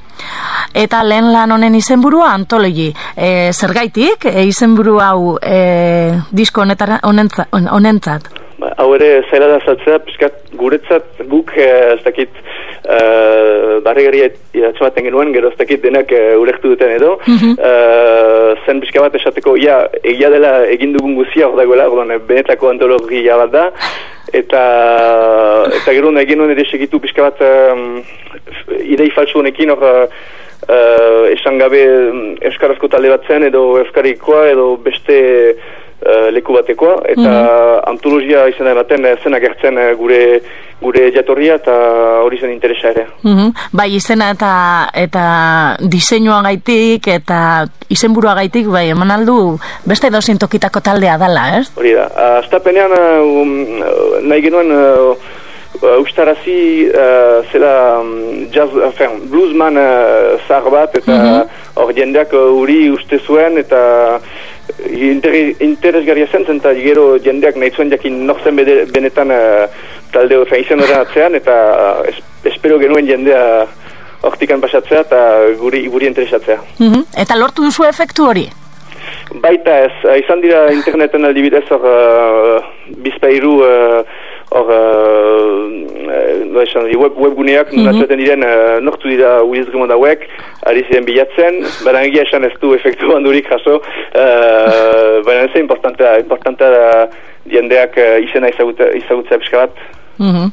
Eta lehen lan honen izenburua antologi. E, zergaitik, e, izenburu hau e, disko honetara, honentza, hon- honentzat? Ba, hau ere zaila da saltzea, pixkat guretzat guk eh, ez dakit uh, barregari idatxo baten genuen, gero ez dakit denak uh, urektu duten edo, eh, zen pixka bat esateko, ja, egia dela egin dugun guzia hor dagoela, orduan, benetako antologia bat da, eta eta gero egin ere segitu pixka bat um, idei faltsu honekin hor uh, esan gabe euskarazko talde bat zen edo euskarikoa edo beste uh, leku batekoa eta antologia izan ematen eh, zen agertzen eh, gure gure jatorria eta hori zen interesa ere. Mhm. Bai, izena eta eta diseinuagaitik eta izenburuagaitik bai eman aldu beste dozein tokitako taldea dala, ez? Hori da. Astapenean uh, um, nahi genuen uh, uh, ustarazi uh, zela um, jazz, enfin, bluesman uh, zahar bat eta hor jendeak uh, uri uste zuen eta interesgarria zen zen eta gero jendeak nahi zuen jakin nortzen benetan uh, talde izen horren atzean eta uh, es, espero genuen jendea hortikan pasatzea eta guri, guri interesatzea. Mhm. Eta lortu duzu efektu hori? Baita ez, eh, izan dira interneten aldibidez hor uh, bizpairu uh, hor uh, no esan, web, webguneak mm -hmm. diren uh, nortu dira Willis Drummond hauek ari ziren bilatzen, baina egia esan ez du efektu handurik jaso uh, baina ez importantea, importantea da jendeak uh, izena ezagutzea pixka bat Mhm.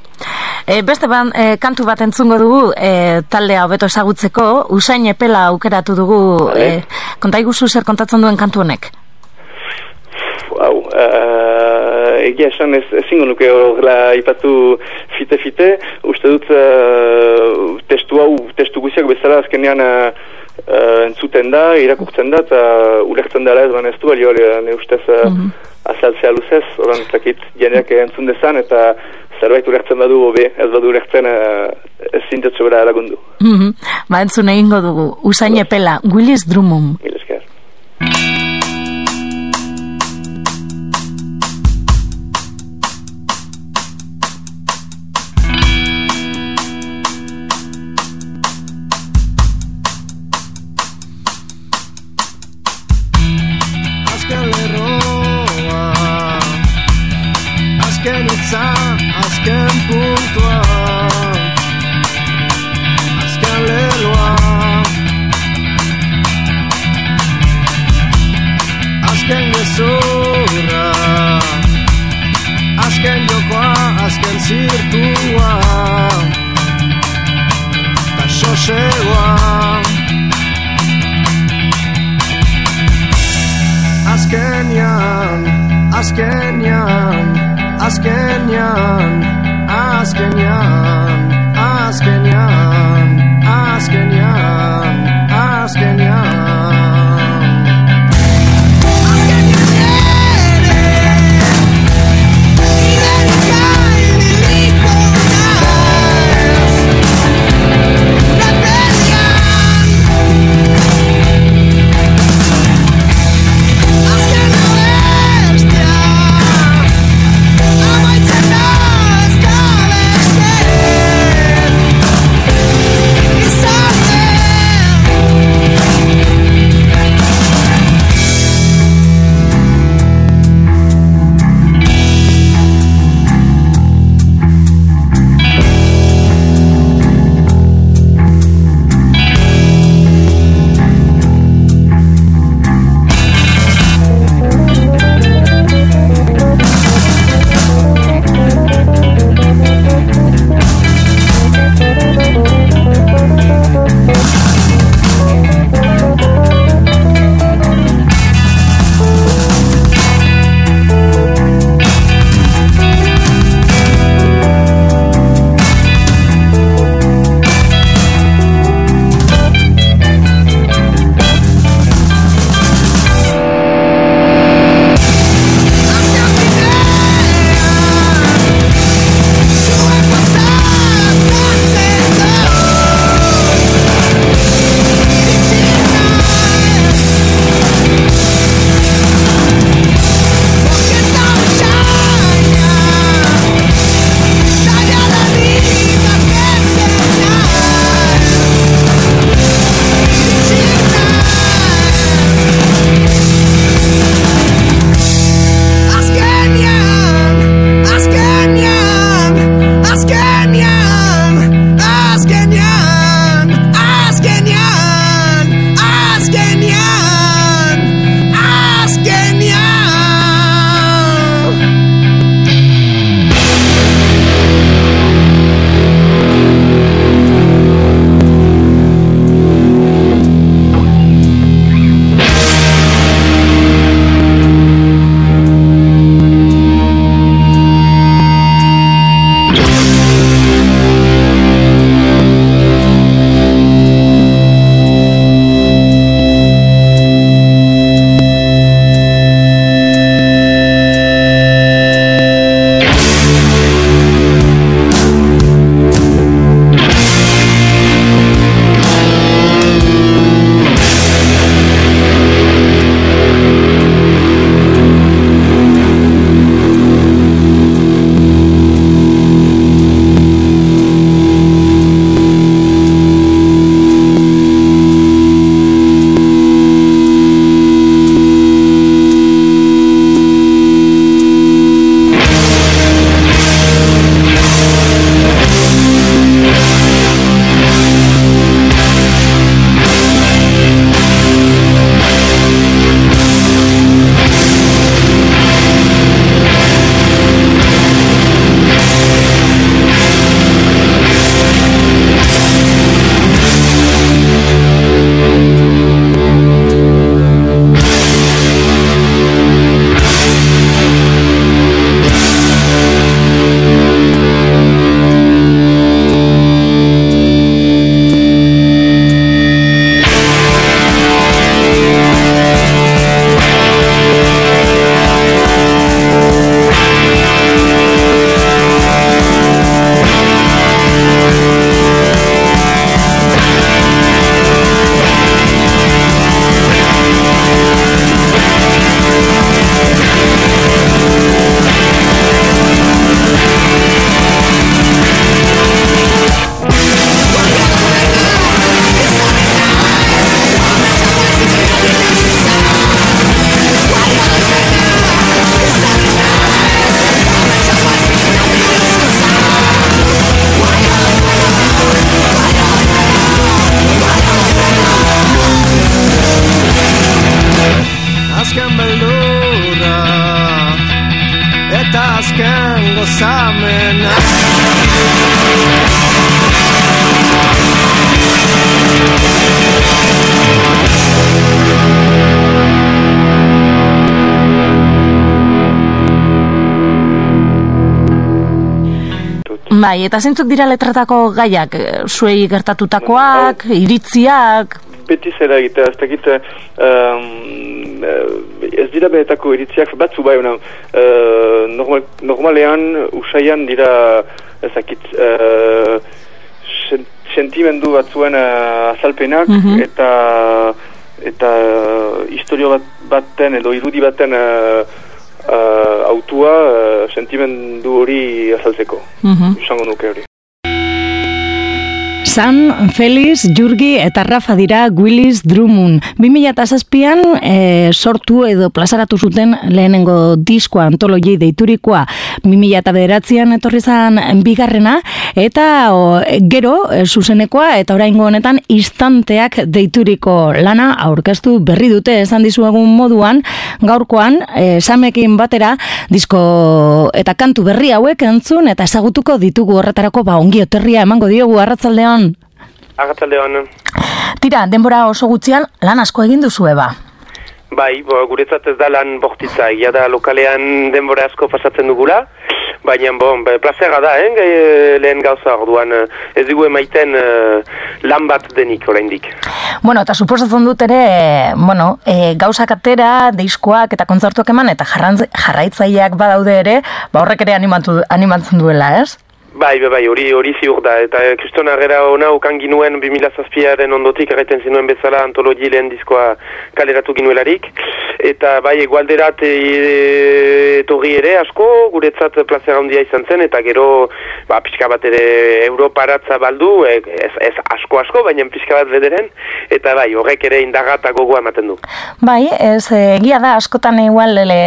E, beste ban, e, kantu bat entzungo dugu e, taldea hobeto ezagutzeko, usain epela aukeratu dugu, Vale. e, konta iguzu zer kontatzen duen kantu honek? Hau, uh, egia esan ez, ezingo nuke horrela ipatu fite-fite, uste dut uh, testu hau, testu guziak bezala azkenean uh, entzuten da, irakurtzen da, eta ulertzen dara ez ban ez du, balio, ne ustez uh, mm -hmm. azaltzea luzez, oran zakit jeneak entzun dezan, eta zerbait ulertzen badu hobe, ez badu ulertzen uh, ez zintetzu bera lagundu. Mm -hmm. Ba entzun egingo dugu, usain epela, Willis Drummond. gaitza azken puntua azken leloa azken gezurra azken jokoa azken zirkua eta xosegoa azkenian azkenian asking you asking you Bai, eta zeintzuk dira letratako gaiak, eh, zuei gertatutakoak, iritziak, beti zera egitea, ez dakit, um, ez dira behetako iritziak batzu bai, una, uh, normal, normalean, usaian dira, ez dakit, uh, sentimendu batzuen uh, azalpenak, Mhm. eta eta uh, historio bat, baten edo irudi baten uh, uh, autua uh, sentimendu hori azaltzeko. Mhm. Esango nuke hori. San, Felix, Jurgi eta Rafa dira Willis Drummond. 2007an e, sortu edo plazaratu zuten lehenengo diskoa antologi deiturikoa. 2009an etorri zan bigarrena eta o, gero e, zuzenekoa eta oraingo honetan instanteak deituriko lana aurkeztu berri dute. Esan dizuegun moduan gaurkoan e, samekin batera disko eta kantu berri hauek entzun eta ezagutuko ditugu horretarako ba ongi oterria emango diogu arratsaldean Agatzaldean, Tira, denbora oso gutxian lan asko egin duzue ba. bai, bo, guretzat ez da lan bortitza, egia da lokalean denbora asko pasatzen dugula, baina, bon, be, plazera da, eh, gai- lehen gauza orduan, ez dugu emaiten eh, lan bat denik oraindik. Bueno, eta suposatzen dut ere, e, bueno, e, gauzak atera, diskoak eta kontzertuak eman, eta jarrantz, jarraitzaileak badaude ere, ba horrek ere animatu, animatzen duela, ez? Bai, bai, bai, hori hori ziur da, eta eh, kriston agera ona ukan ginuen 2007aren ondotik erraiten zinuen bezala antologi lehen diskoa kaleratu ginuelarik, eta bai, egualderat e, etorri ere asko, guretzat plazera handia izan zen, eta gero, ba, pixka bat ere Europaratza baldu, e, ez, ez asko asko, baina pixka bat bederen, eta bai, horrek ere indaga eta gogoa ematen du. Bai, ez egia da askotan igual ele,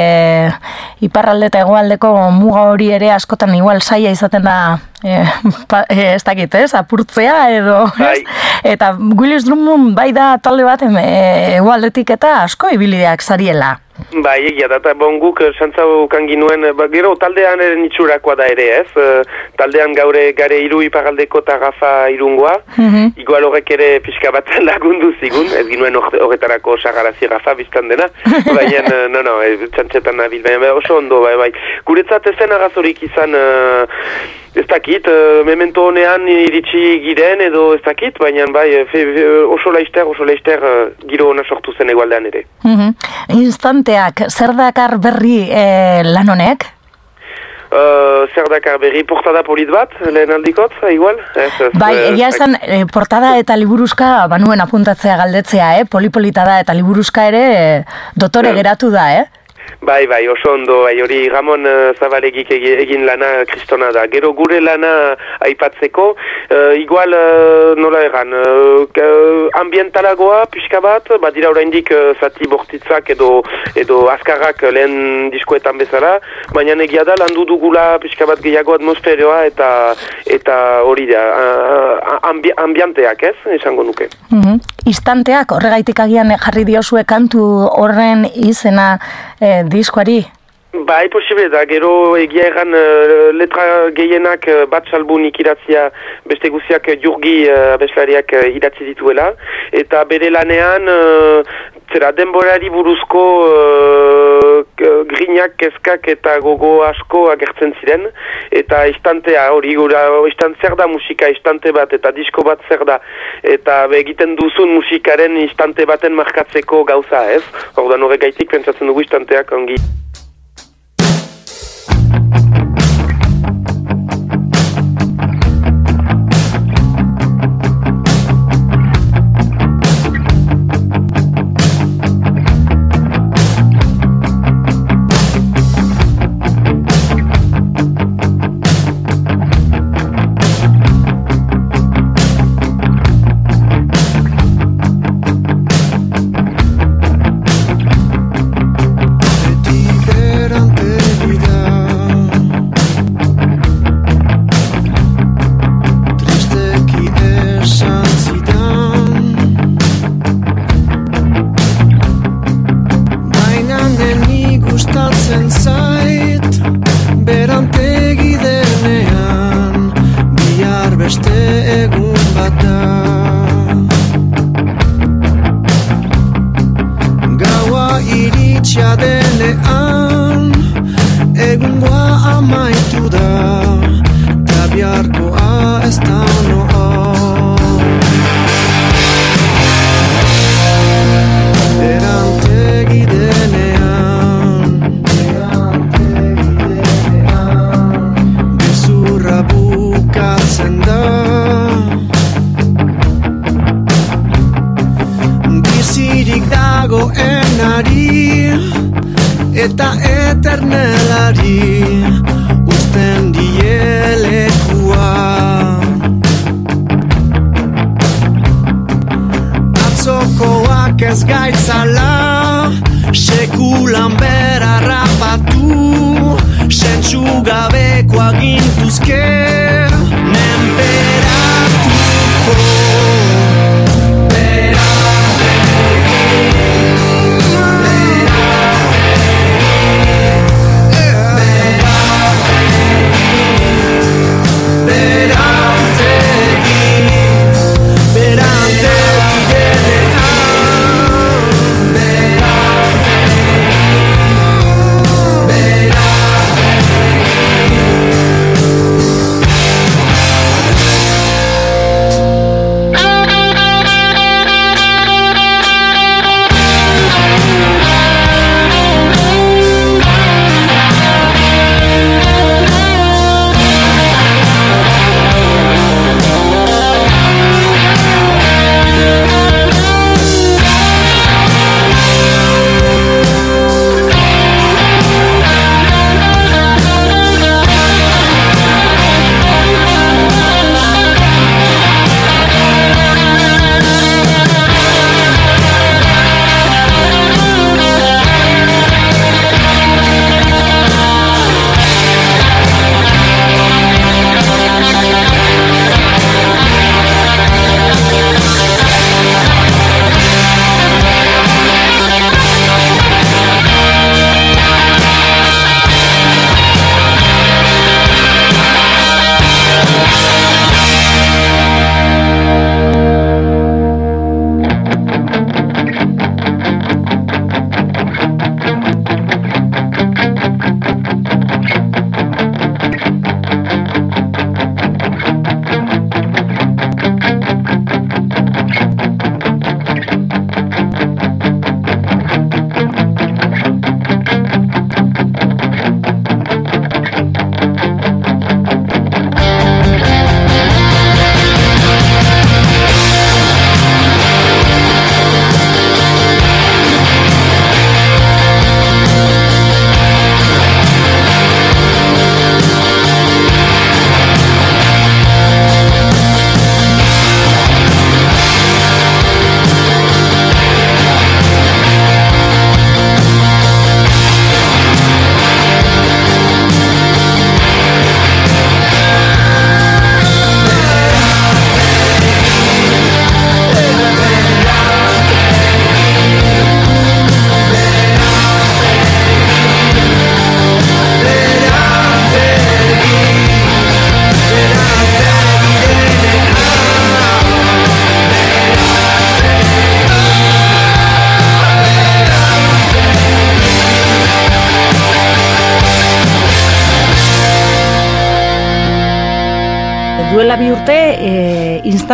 iparralde eta egoaldeko muga hori ere askotan igual saia izaten da e, pa, e, ez dakit, ez, apurtzea edo, Bai. ez? Eta Willis Drummond bai da talde bat em, e, egoaldetik eta asko ibilideak zariela. Bai, egia da, eta bon guk eh, santza ukan ginuen, eh, ba, gero taldean eren itxurakoa da ere, ez? Eh, taldean gaure gare iru iparaldeko eta gafa irungoa, Mhm. igual horrek ere pixka bat lagundu zigun, ez ginuen hor- horretarako sagarazi gafa biztan dena, baina, eh, no, no, e, txantxetan nabil, baina bai, oso ondo, bai, bai. Guretzat ezen agazorik izan, eh, ez dakit, eh, memento honean iritsi giren edo ez dakit, baina bai, eh, fe, fe, oso laister, oso laister eh, giro ona sortu zen egualdean ere. Mhm. Instanteak, zer dakar berri e, lan honek? Uh, zer dakar berri portada polit bat, lehen aldikot, igual? Ez, ez, Bai, eh, egia esan, e, portada eta liburuzka banuen apuntatzea galdetzea, eh? Polipolita da eta liburuzka ere dotore geratu da, eh? Bai, bai, oso ondo, bai, hori Ramon uh, Zabalegik egi- egin lana kristona da. Gero gure lana aipatzeko, uh, igual, uh, nola egan, uh, ambientalagoa pixka bat, badira oraindik uh, zati bortitzak edo, edo azkarrak lehen diskoetan bezala, baina egia da landu dugula pixka bat gehiago atmosferoa eta eta hori da, uh, ambi, ambianteak ez, esango nuke. Mhm. Instanteak, horregaitik agian jarri diozue kantu horren izena e, diskoari. Bai, posible da, gero egia egan eh, letra gehienak uh, bat salbu nik iratzia beste guziak eh, jurgi uh, abeslariak uh, idatzi dituela, eta bere lanean uh, zera denborari buruzko uh, grinak, kezkak eta gogo asko agertzen ziren, eta istantea hori gura, istant zer da musika, istante bat, eta disko bat zer da, eta be, egiten duzun musikaren istante baten markatzeko gauza, ez? Ordan horrek gaitik pentsatzen dugu istanteak ongi. Beti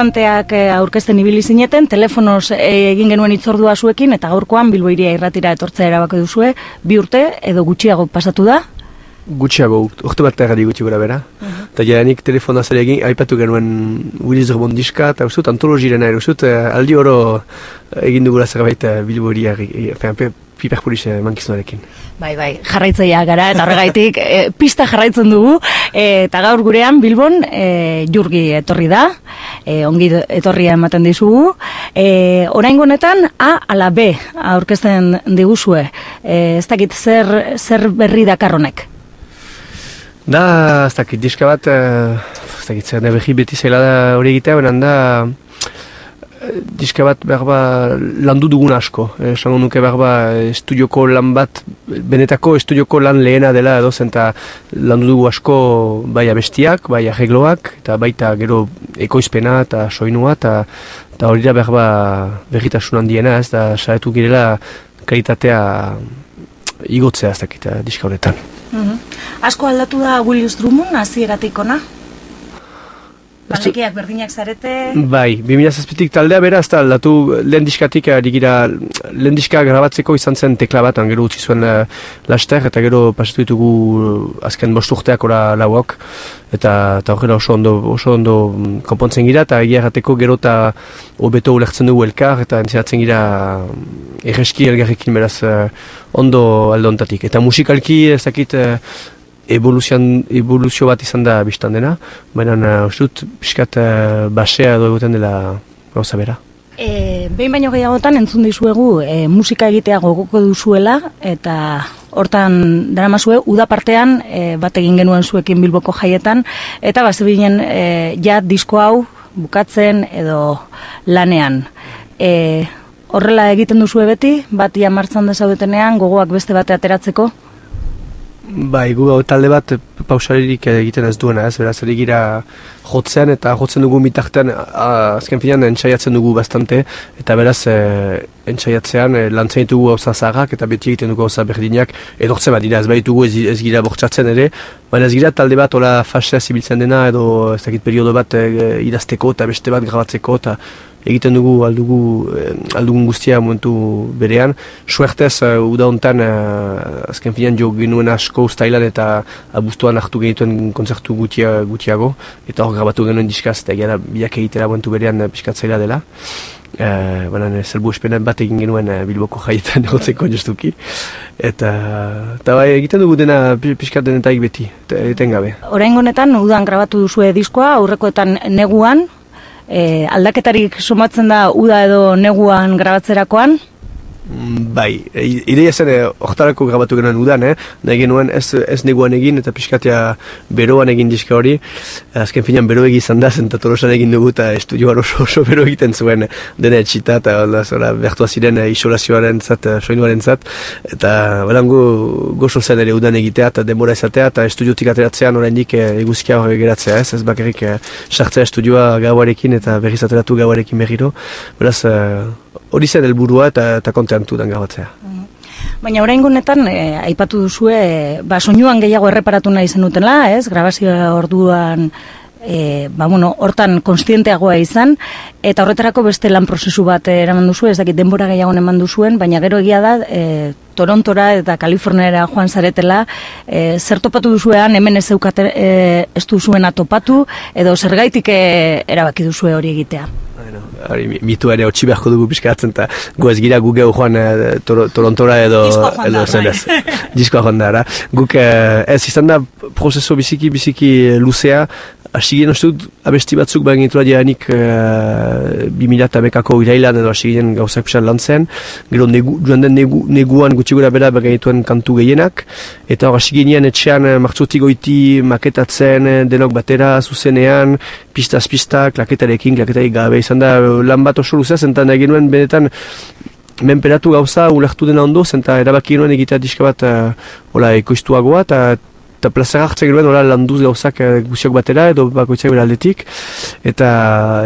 instanteak e, aurkezten ibili zineten, telefonoz e, egin genuen itzordua zuekin, eta gaurkoan bilboiria irratira etortzea erabako duzue, bi urte edo gutxiago pasatu da? Gutxiago, urte bat erradi gutxi gura bera. Eta uh -huh. telefona zare egin, aipatu genuen Willis Rebond diska, eta usut antologirena, usut aldi oro egin dugula zerbait bilboiria, piperpolise mankizunarekin. Bai, bai, jarraitzaia gara, eta horregaitik e, pista jarraitzen dugu, e, eta gaur gurean Bilbon e, jurgi etorri da, e, ongi etorria ematen dizugu, e, orain honetan A ala B aurkezten diguzue, e, ez dakit zer, zer berri dakarronek? Da, ez dakit, diska bat, ez dakit, zer nebehi beti zela da hori egitea, benan da, diska bat behar ba landu dugun asko. Esango nuke behar ba estudioko lan bat, benetako estudioko lan lehena dela edo zen, eta landu dugu asko bai abestiak, bai arregloak, eta baita gero ekoizpena eta soinua, eta, eta hori da behar ba berritasun handiena, ez da saetu girela kalitatea igotzea ez dakita diska honetan. Mm Asko aldatu da Willis Drummond, hasieratik ona? Taldekiak berdinak zarete. Bai, 2007tik taldea bera, ez da, aldatu lehen diskatik, digira, lehen diska grabatzeko izan zen tekla bat, gero utzi zuen uh, laster, eta gero pasatu ditugu uh, azken bost urteak ora lauak, eta eta horrela oso ondo, oso ondo mm, konpontzen gira, eta egia errateko gero eta hobeto ulertzen dugu elkar, eta entzinatzen gira mm, erreski elgarrekin beraz uh, ondo aldontatik. Eta musikalki ez dakit uh, evoluzio bat izan da biztan dena, baina uh, dut pixkat uh, basea edo egoten dela gauza bera. E, behin baino gehiagotan entzun dizuegu e, musika egitea gogoko duzuela eta hortan daramazue uda partean e, bat egin genuen zuekin Bilboko jaietan eta bazebinen e, ja disko hau bukatzen edo lanean. E, horrela egiten duzue beti, bat ia martzan desaudetenean gogoak beste bate ateratzeko? Bai, gu talde bat pausaririk egiten ez duena, ez, beraz, gira jotzen eta jotzen dugu mitartean, azken finean, entxaiatzen dugu bastante, eta beraz, e, entxaiatzean, e, lantzen ditugu gauza zagak, eta beti egiten dugu gauza berdinak, edortzen bat dira, ez baitugu ez, ez gira bortxatzen ere, baina ez gira talde bat, hola fasea zibiltzen dena, edo ez dakit periodo bat e, idazteko, eta beste bat grabatzeko, eta egiten dugu aldugu, eh, aldugun guztia momentu berean. Suertez, uh, uda hontan, uh, azken finean jo genuen asko ustailan eta abuztuan hartu genituen konzertu gutia, gutiago. Eta hor grabatu genuen diskaz, eta gara biak egitera momentu berean piskatzaila dela. Uh, Baina, zelbu espenan bat egin genuen uh, Bilboko jaietan egotzeko justuki. Eta, eta bai, egiten dugu dena piskat denetaik beti, eten gabe. Horain honetan, udan grabatu duzue diskoa, aurrekoetan neguan, e, aldaketarik sumatzen da uda edo neguan grabatzerakoan? Bai, ideia zen oktarako grabatu genuen udan, eh? nahi genuen ez, ez neguan egin eta pixkatea beroan egin diska hori. Azken finean bero egizan da, zenta tolosan egin dugu eta estudioan oso, oso bero egiten zuen dena etxita eta zora, bertua ziren eh, isolazioaren zat, eh, soinuaren zat. Eta berango gozo zen ere udan egitea eta demora izatea eta estudiotik ateratzean oraindik eh, eguzkia hori geratzea ez, ez bakarrik sartzea estudioa gauarekin eta berriz ateratu gauarekin berriro. Beraz, hori zen helburua eta, eta konteantu den gabatzea. Baina orain gunetan, eh, aipatu duzue, ba, soinuan gehiago erreparatu nahi zenutela, ez? Grabazioa orduan, e, ba, bueno, hortan konstienteagoa izan, eta horretarako beste lan prozesu bat eraman duzu, ez dakit denbora gehiago eman duzuen, baina gero egia da, e, Torontora eta Kaliforniara joan zaretela, e, zer topatu duzuean, hemen ez, eukate, e, ez duzuena topatu, edo zergaitik e, erabaki duzue hori egitea? Hori mitu ere otxi beharko dugu pixkatzen eta gu ez gira gu joan eh, Torontora edo edo zen ez diskoa joan da guk eh, ez izan da prozeso biziki biziki luzea hasi ginen uste dut abesti batzuk baina dianik uh, 2000 eta bekako irailan edo hasi ginen gauzak pixan lan zen gero negu, joan den negu, neguan gutxi gura bera baina kantu gehienak. Eta hor hasi ginen etxean martzutik goiti maketatzen denok batera zuzenean pistaz pista, klaketarekin, klaketarik gabe. Izan da lan bat oso luzea zentan egin nuen benetan menperatu gauza ulertu dena ondo zenta erabaki nuen egitea diska bat uh, ekoiztuagoa eta eta plazera hartzen genuen hola landuz gauzak e, guziok batera edo bakoitzak bera aldetik. Eta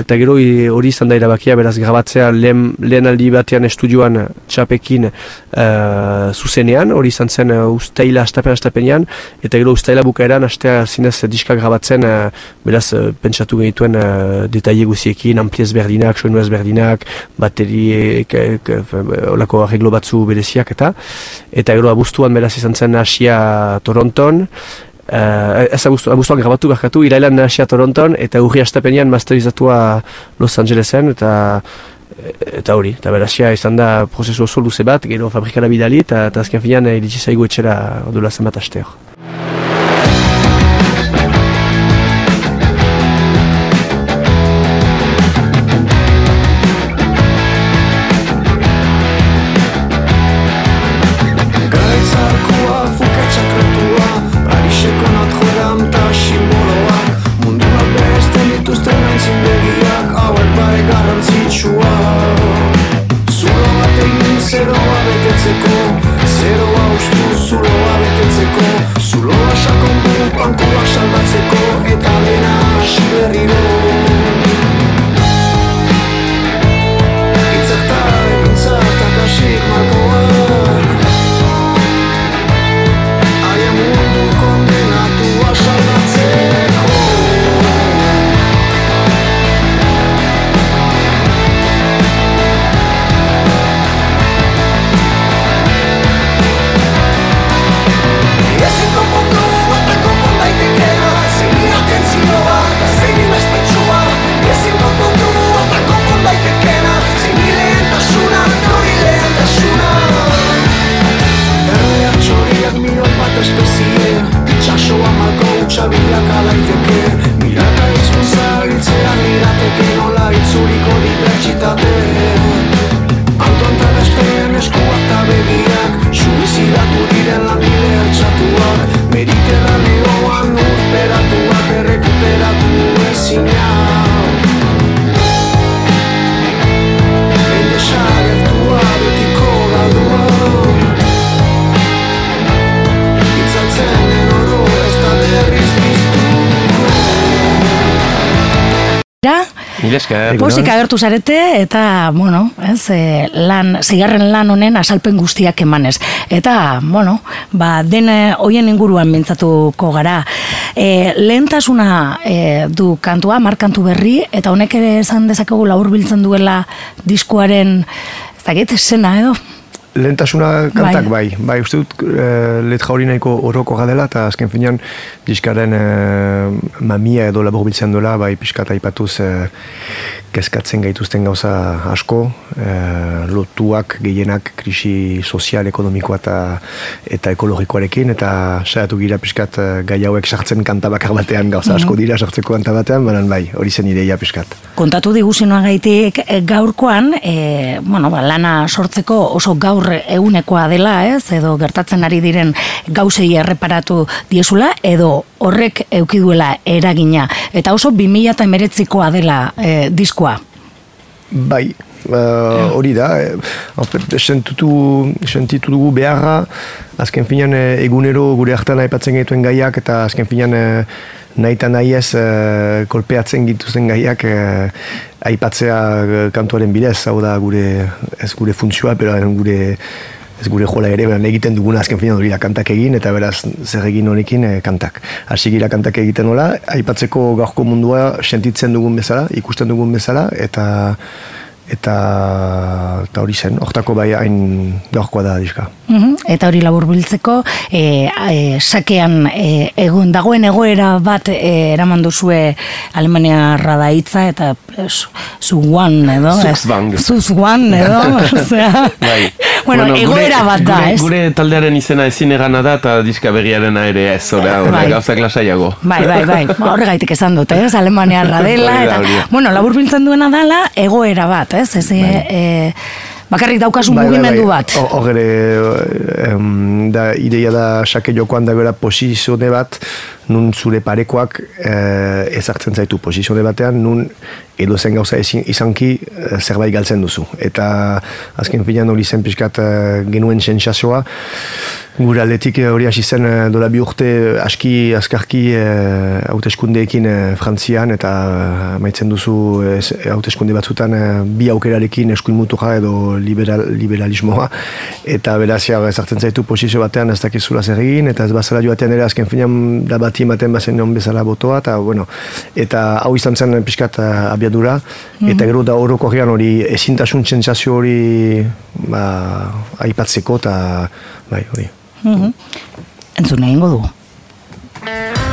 eta gero hori izan da irabakia beraz grabatzea lehen, lehen aldi batean estudioan txapekin uh, zuzenean. Hori izan zen uh, ustaila astapen astapenean. Eta gero ustaila bukaeran astea zinez diska grabatzen uh, beraz uh, pentsatu genituen uh, detaile guziekin ampliez berdinak, soinu ez berdinak bateri olako arreglo batzu bereziak eta. Eta gero abuztuan beraz izan zen Asia Toronton Uh, ez abuztuan grabatu barkatu, irailan nahasia Toronton, eta urri astapenean masterizatua Los Angelesen, eta eta hori, eta berazia izan da prozesu oso luze bat, gero fabrikara bidali, eta, eta azken finean iritsi zaigu etxera odula zenbat aste hor. Esker. Pozik agertu zarete eta, bueno, ez, e, lan, zigarren lan honen asalpen guztiak emanez. Eta, bueno, ba, den hoien inguruan mintzatuko gara. E, lehentasuna e, du kantua, markantu berri, eta honek ere esan dezakegu labur biltzen duela diskoaren, ez dakit, zena edo? Lehentasuna kantak bai, bai, bai uste dut e, letra hori nahiko horoko gadela eta azken finean diskaren e, mamia edo labur biltzen duela, bai pixkat aipatuz e, kezkatzen gaituzten gauza asko, e, lotuak gehienak krisi sozial, ekonomikoa eta, eta ekologikoarekin, eta saiatu gira pixkat gai hauek sartzen kanta bakar batean gauza asko mhm. dira sartzeko kanta batean, baina bai, hori zen ideia pixkat. Kontatu diguzinoa gaitik gaurkoan, e, bueno, ba, lana sortzeko oso gaur egunekoa dela, ez, edo gertatzen ari diren gauzei erreparatu diezula, edo horrek eukiduela eragina. Eta oso 2000 eta emeretzikoa dela e, diskoa. Bai, uh, hori da, e, sentitu, sentitu dugu beharra, azken finean egunero gure hartan aipatzen gaituen gaiak, eta azken finean nahi eta nahi ez kolpeatzen gituzen gaiak aipatzea eh, kantuaren bidez, hau da gure, ez gure funtzioa, pero gure, ez gure jola ere, beran egiten duguna azken fina duri kantak egin, eta beraz zer egin honekin e, kantak. Hasi gira kantak egiten nola, aipatzeko gaurko mundua sentitzen dugun bezala, ikusten dugun bezala, eta eta eta hori zen, hortako bai hain gaurkoa da diska. Mhm, eta hori labur biltzeko, e, e, sakean e, egun, dagoen egoera bat e, eraman duzue Alemania radaitza eta zuguan edo. Zuzuan edo. bai. bueno, bueno, egoera bat da, gure, Gure taldearen izena ezin egana da eta diska berriaren ere ez, ora, ora, bai. gauzak lasaiago. Bai, bai, bai, horregaitik esan dut, ez, Alemania radela, eta, bueno, labur biltzen duena dala, egoera bat, ez? Ez, bai. e, bakarrik daukasun bai, bai, mugimendu bai. bat. Hogere, da, ideia da, sake jokoan da gara posizione bat, nun zure parekoak eh, ezartzen zaitu posizione batean, nun edo zen gauza izanki eh, zerbait galtzen duzu. Eta azken finan hori zen pixkat eh, genuen sensazioa, gure aldetik hori hasi zen dola bi urte aski azkarki hauteskundeekin frantzian eta maitzen duzu hauteskunde batzutan bi aukerarekin eskuin mutuja edo liberal, liberalismoa eta beraz ezartzen zaitu posizio batean ez dakizula zer egin eta ez bazara joatean ere azken finan da bat bati ematen bazen bezala botoa, eta, bueno, eta hau izan zen pixkat uh, abiadura, mm eta gero da horoko hori ezintasun txentzazio hori ba, aipatzeko, eta bai, hori. Mm -hmm. Entzun egingo dugu.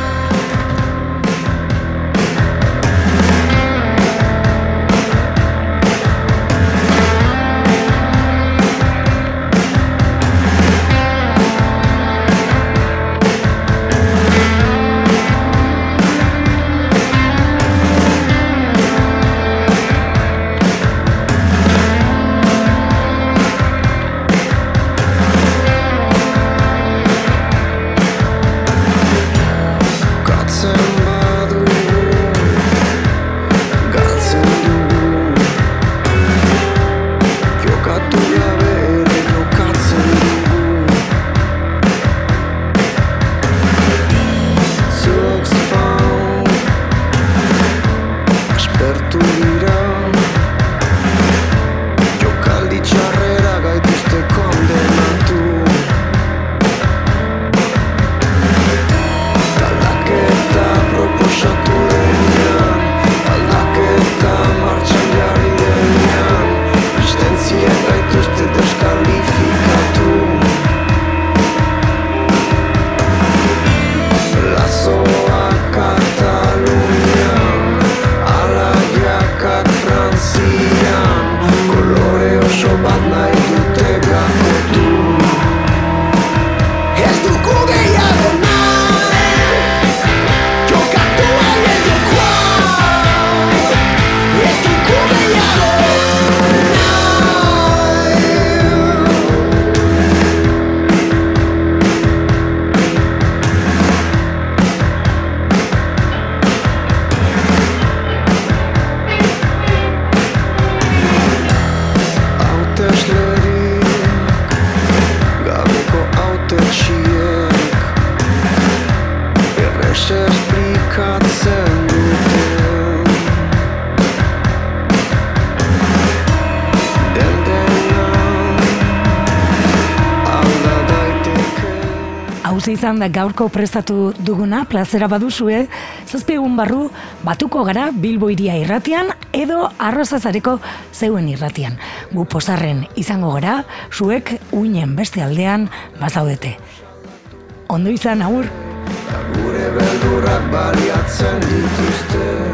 Izan da gaurko prestatu duguna, plazera baduzue, zazpi egun barru, batuko gara Bilbo iria irratian, edo arrozazareko zeuen irratian. Gu posarren izango gara, zuek uinen beste aldean bazaudete. Ondo izan, agur! Gure beldurrak baliatzen ditu